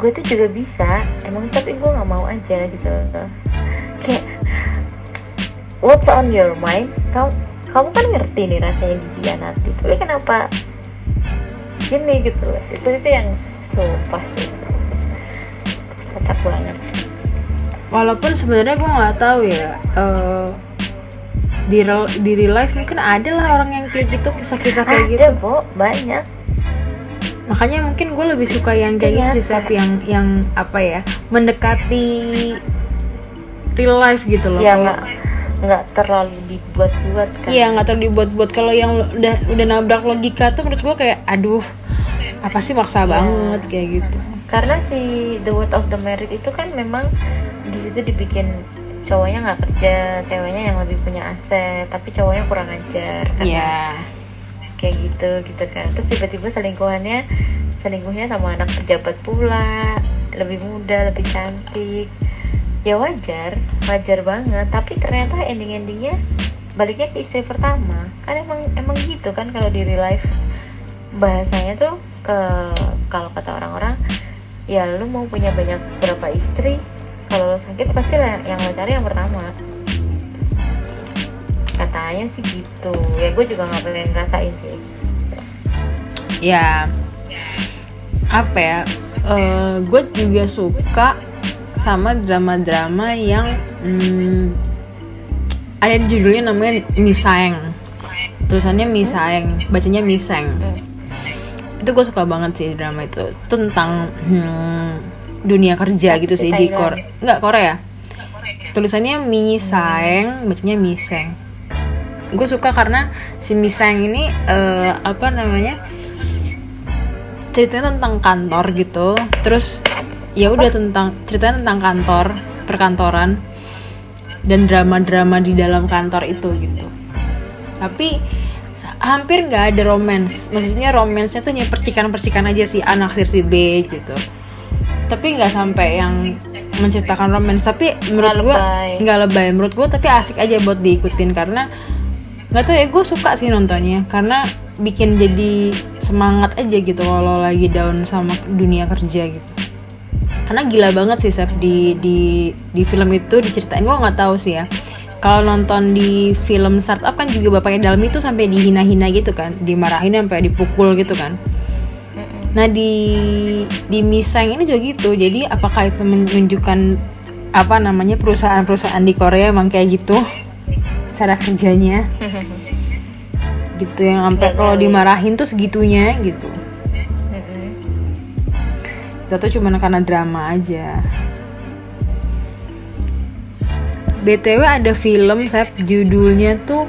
gue tuh juga bisa emang tapi gue nggak mau aja gitu loh. Kayak what's on your mind? Kamu kamu kan ngerti nih rasanya dikhianati tapi kenapa gini gitu loh? Itu itu yang sumpah sih. Kocak banget. Walaupun sebenarnya gue nggak tahu ya eh, di real, di real life mungkin ada lah orang yang kayak gitu kisah-kisah kayak gitu ada bu banyak makanya mungkin gue lebih suka yang kayak gitu sih. Sep, yang yang apa ya mendekati real life gitu loh ya nggak nggak terlalu dibuat-buat kan Iya nggak terlalu dibuat-buat kalau yang udah udah nabrak logika tuh menurut gue kayak aduh apa sih maksa Iya. banget kayak gitu. karena si The Word of the Merit itu kan memang di situ dibikin cowoknya nggak kerja ceweknya yang lebih punya aset tapi cowoknya kurang ajar karena Iya. kayak gitu gitu kan. Terus tiba-tiba selingkuhannya selingkuhnya sama anak pejabat pula lebih muda lebih cantik. Ya wajar wajar banget. Tapi ternyata ending-endingnya baliknya ke istri pertama. Kan emang emang gitu kan kalau di real life. Bahasanya tuh ke kalau kata orang-orang ya lu mau punya banyak berapa istri kalau lo sakit pasti yang lo cari yang pertama katanya sih gitu ya gue juga nggak pengen ngerasain sih Ya apa ya? gue juga suka sama drama-drama yang hmm, ada judulnya namanya Misaeng. Tulisannya Misaeng, bacanya Miseng. Hmm. Itu gue suka banget sih drama itu tentang hmm, dunia kerja gitu sih di Thailand. Korea. Enggak Korea. Tulisannya Misaeng, bacanya Miseng. Gue suka karena si Miseng ini eh, apa namanya? ceritanya tentang kantor gitu. Terus ya udah tentang ceritanya tentang kantor, perkantoran dan drama-drama di dalam kantor itu gitu. Tapi hampir nggak ada romance. Maksudnya romansnya tuh hanya percikan-percikan aja sih anak si B gitu. Tapi nggak sampai yang menceritakan romance. Tapi menurut gue nggak lebay. Menurut gue tapi asik aja buat diikutin karena nggak tahu ya gue suka sih nontonnya karena bikin jadi semangat aja gitu kalau lagi down sama dunia kerja gitu karena gila banget sih Sep di di di film itu diceritain gue nggak tahu sih ya kalau nonton di film startup kan juga bapaknya dalam itu sampai dihina-hina gitu kan dimarahin sampai dipukul gitu kan. Nah di di Miseng ini juga gitu. Jadi apakah itu menunjukkan apa namanya perusahaan-perusahaan di Korea emang kayak gitu cara kerjanya? Gitu yang sampai kalau dimarahin tuh segitunya gitu. Itu tuh cuma karena drama aja. BTW ada film saya judulnya tuh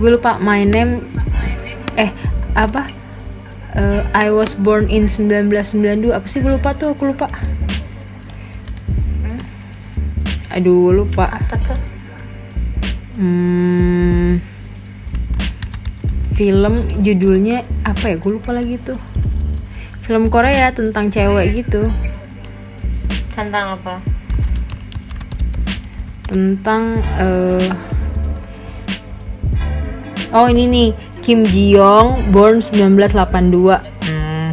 gue lupa My Name eh apa Eh, I was born in 1992 apa sih gue lupa tuh? Aku lupa. Aduh lupa. Apa tuh? Hmm, film judulnya apa ya? Gue lupa lagi tuh. Film Korea tentang cewek gitu, tentang apa? Tentang eh Oh ini nih Kim Ji Young, born 1982. Hmm.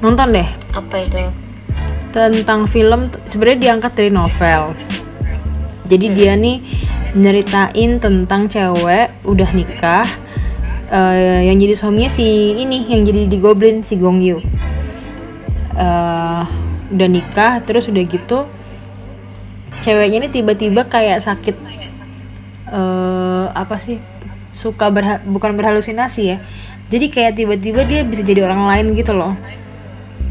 Nonton deh apa itu tentang film sebenarnya diangkat dari novel. Jadi dia nih nyeritain tentang cewek udah nikah eh, yang jadi suaminya si ini yang jadi di Goblin si Gong Yoo. Eh, udah nikah terus udah gitu ceweknya ini tiba-tiba kayak sakit eh apa sih suka berha- bukan berhalusinasi ya. Jadi kayak tiba-tiba dia bisa jadi orang lain gitu loh.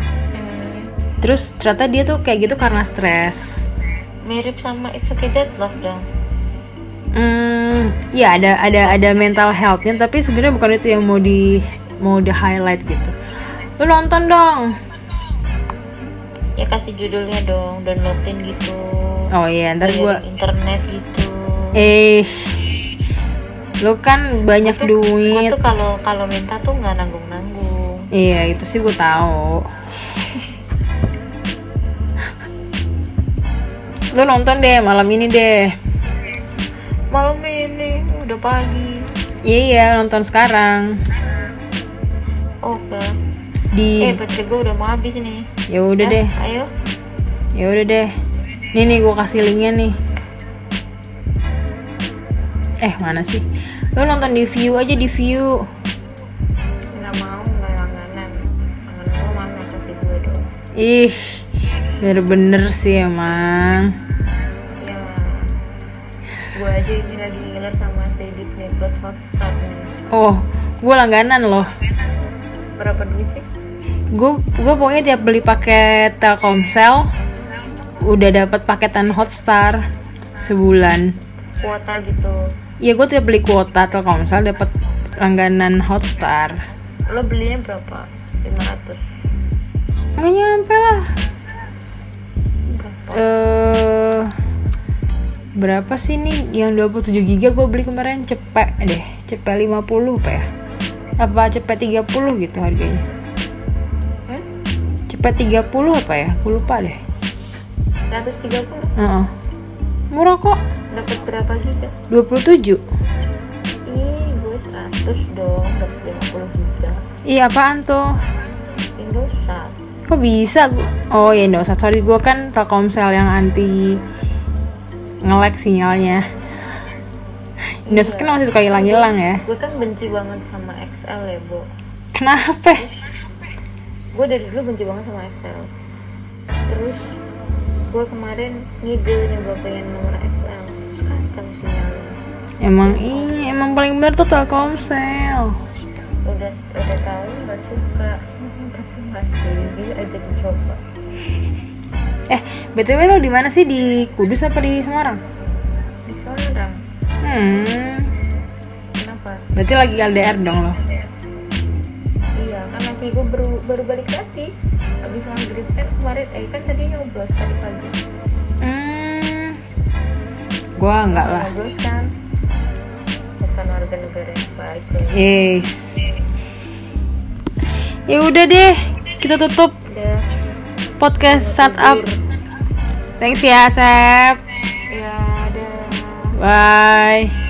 Hmm, terus ternyata dia tuh kayak gitu karena stres. Mirip sama It's Okay Dead Love dong. Hmm ya ada ada ada mental healthnya tapi sebenarnya bukan itu yang mau di mau di highlight gitu. Lu nonton dong. Ya kasih judulnya dong downloadin gitu. Oh iya ntar gua internet gitu. Eh lu kan banyak gue duit tuh kalau kalau minta tuh nggak nanggung nanggung iya itu sih gue tahu. Lu nonton deh malam ini deh. Malam ini udah pagi. Iya iya nonton sekarang. Oke. Di eh baterai gue udah mau habis nih. Ya udah Hah? deh. ayo. Ya udah deh. Nih nih gue kasih linknya nih. Eh mana sih lo nonton di view aja di view. Nggak mau nggak langganan. Langganan gue mana kasih gue dong ih bener-bener sih emang. Ya gue aja ini lagi ngiler sama si Disney Plus Hotstar nih. Oh gue langganan loh. Berapa duit sih? Gue gue pokoknya tiap beli paket Telkomsel udah dapat paketan Hotstar sebulan. Kuota gitu ya gue tiap beli kuota Telkomsel dapat langganan Hotstar. Lo belinya berapa? 500 nggak nyampe lah. Berapa? Eh berapa sih nih yang 27 giga gue beli kemarin cepet deh. Cepet 50 apa ya. Apa cepet 30 gitu harganya? Hmm? cepet 30 apa ya? Gue lupa deh. 130 Heeh. Murah kok. Dapat berapa giga 27 ih gue 100 dong dapat 50 giga iya apaan tuh? Indosat. Kok bisa oh ya usah sorry gue kan telkomsel yang anti nge-lag sinyalnya. Indosat kan masih suka hilang-hilang ya. Gue kan benci banget sama XL ya bo. Kenapa? Gue dari dulu benci banget sama XL terus gue kemarin ngide nyoba pengen nomor XL terus kacau sinyalnya Emang iya, emang paling bener tuh Telkomsel. udah udah tahu nggak suka tapi masih aja dicoba Eh, BTW lo di mana sih? Di Kudus apa di Semarang? di Semarang Hmm. kenapa Berarti lagi LDR dong lo. Laki gue baru baru balik lagi habis maghrib kan kemarin eh kan tadi nyoblos tadi pagi Hmm. Gua enggak lah. nyoblos kan bukan warga negara yang baik ya Yes. Ya udah deh, kita tutup udah podcast startup. Thanks ya, Sep. ya ada Bye.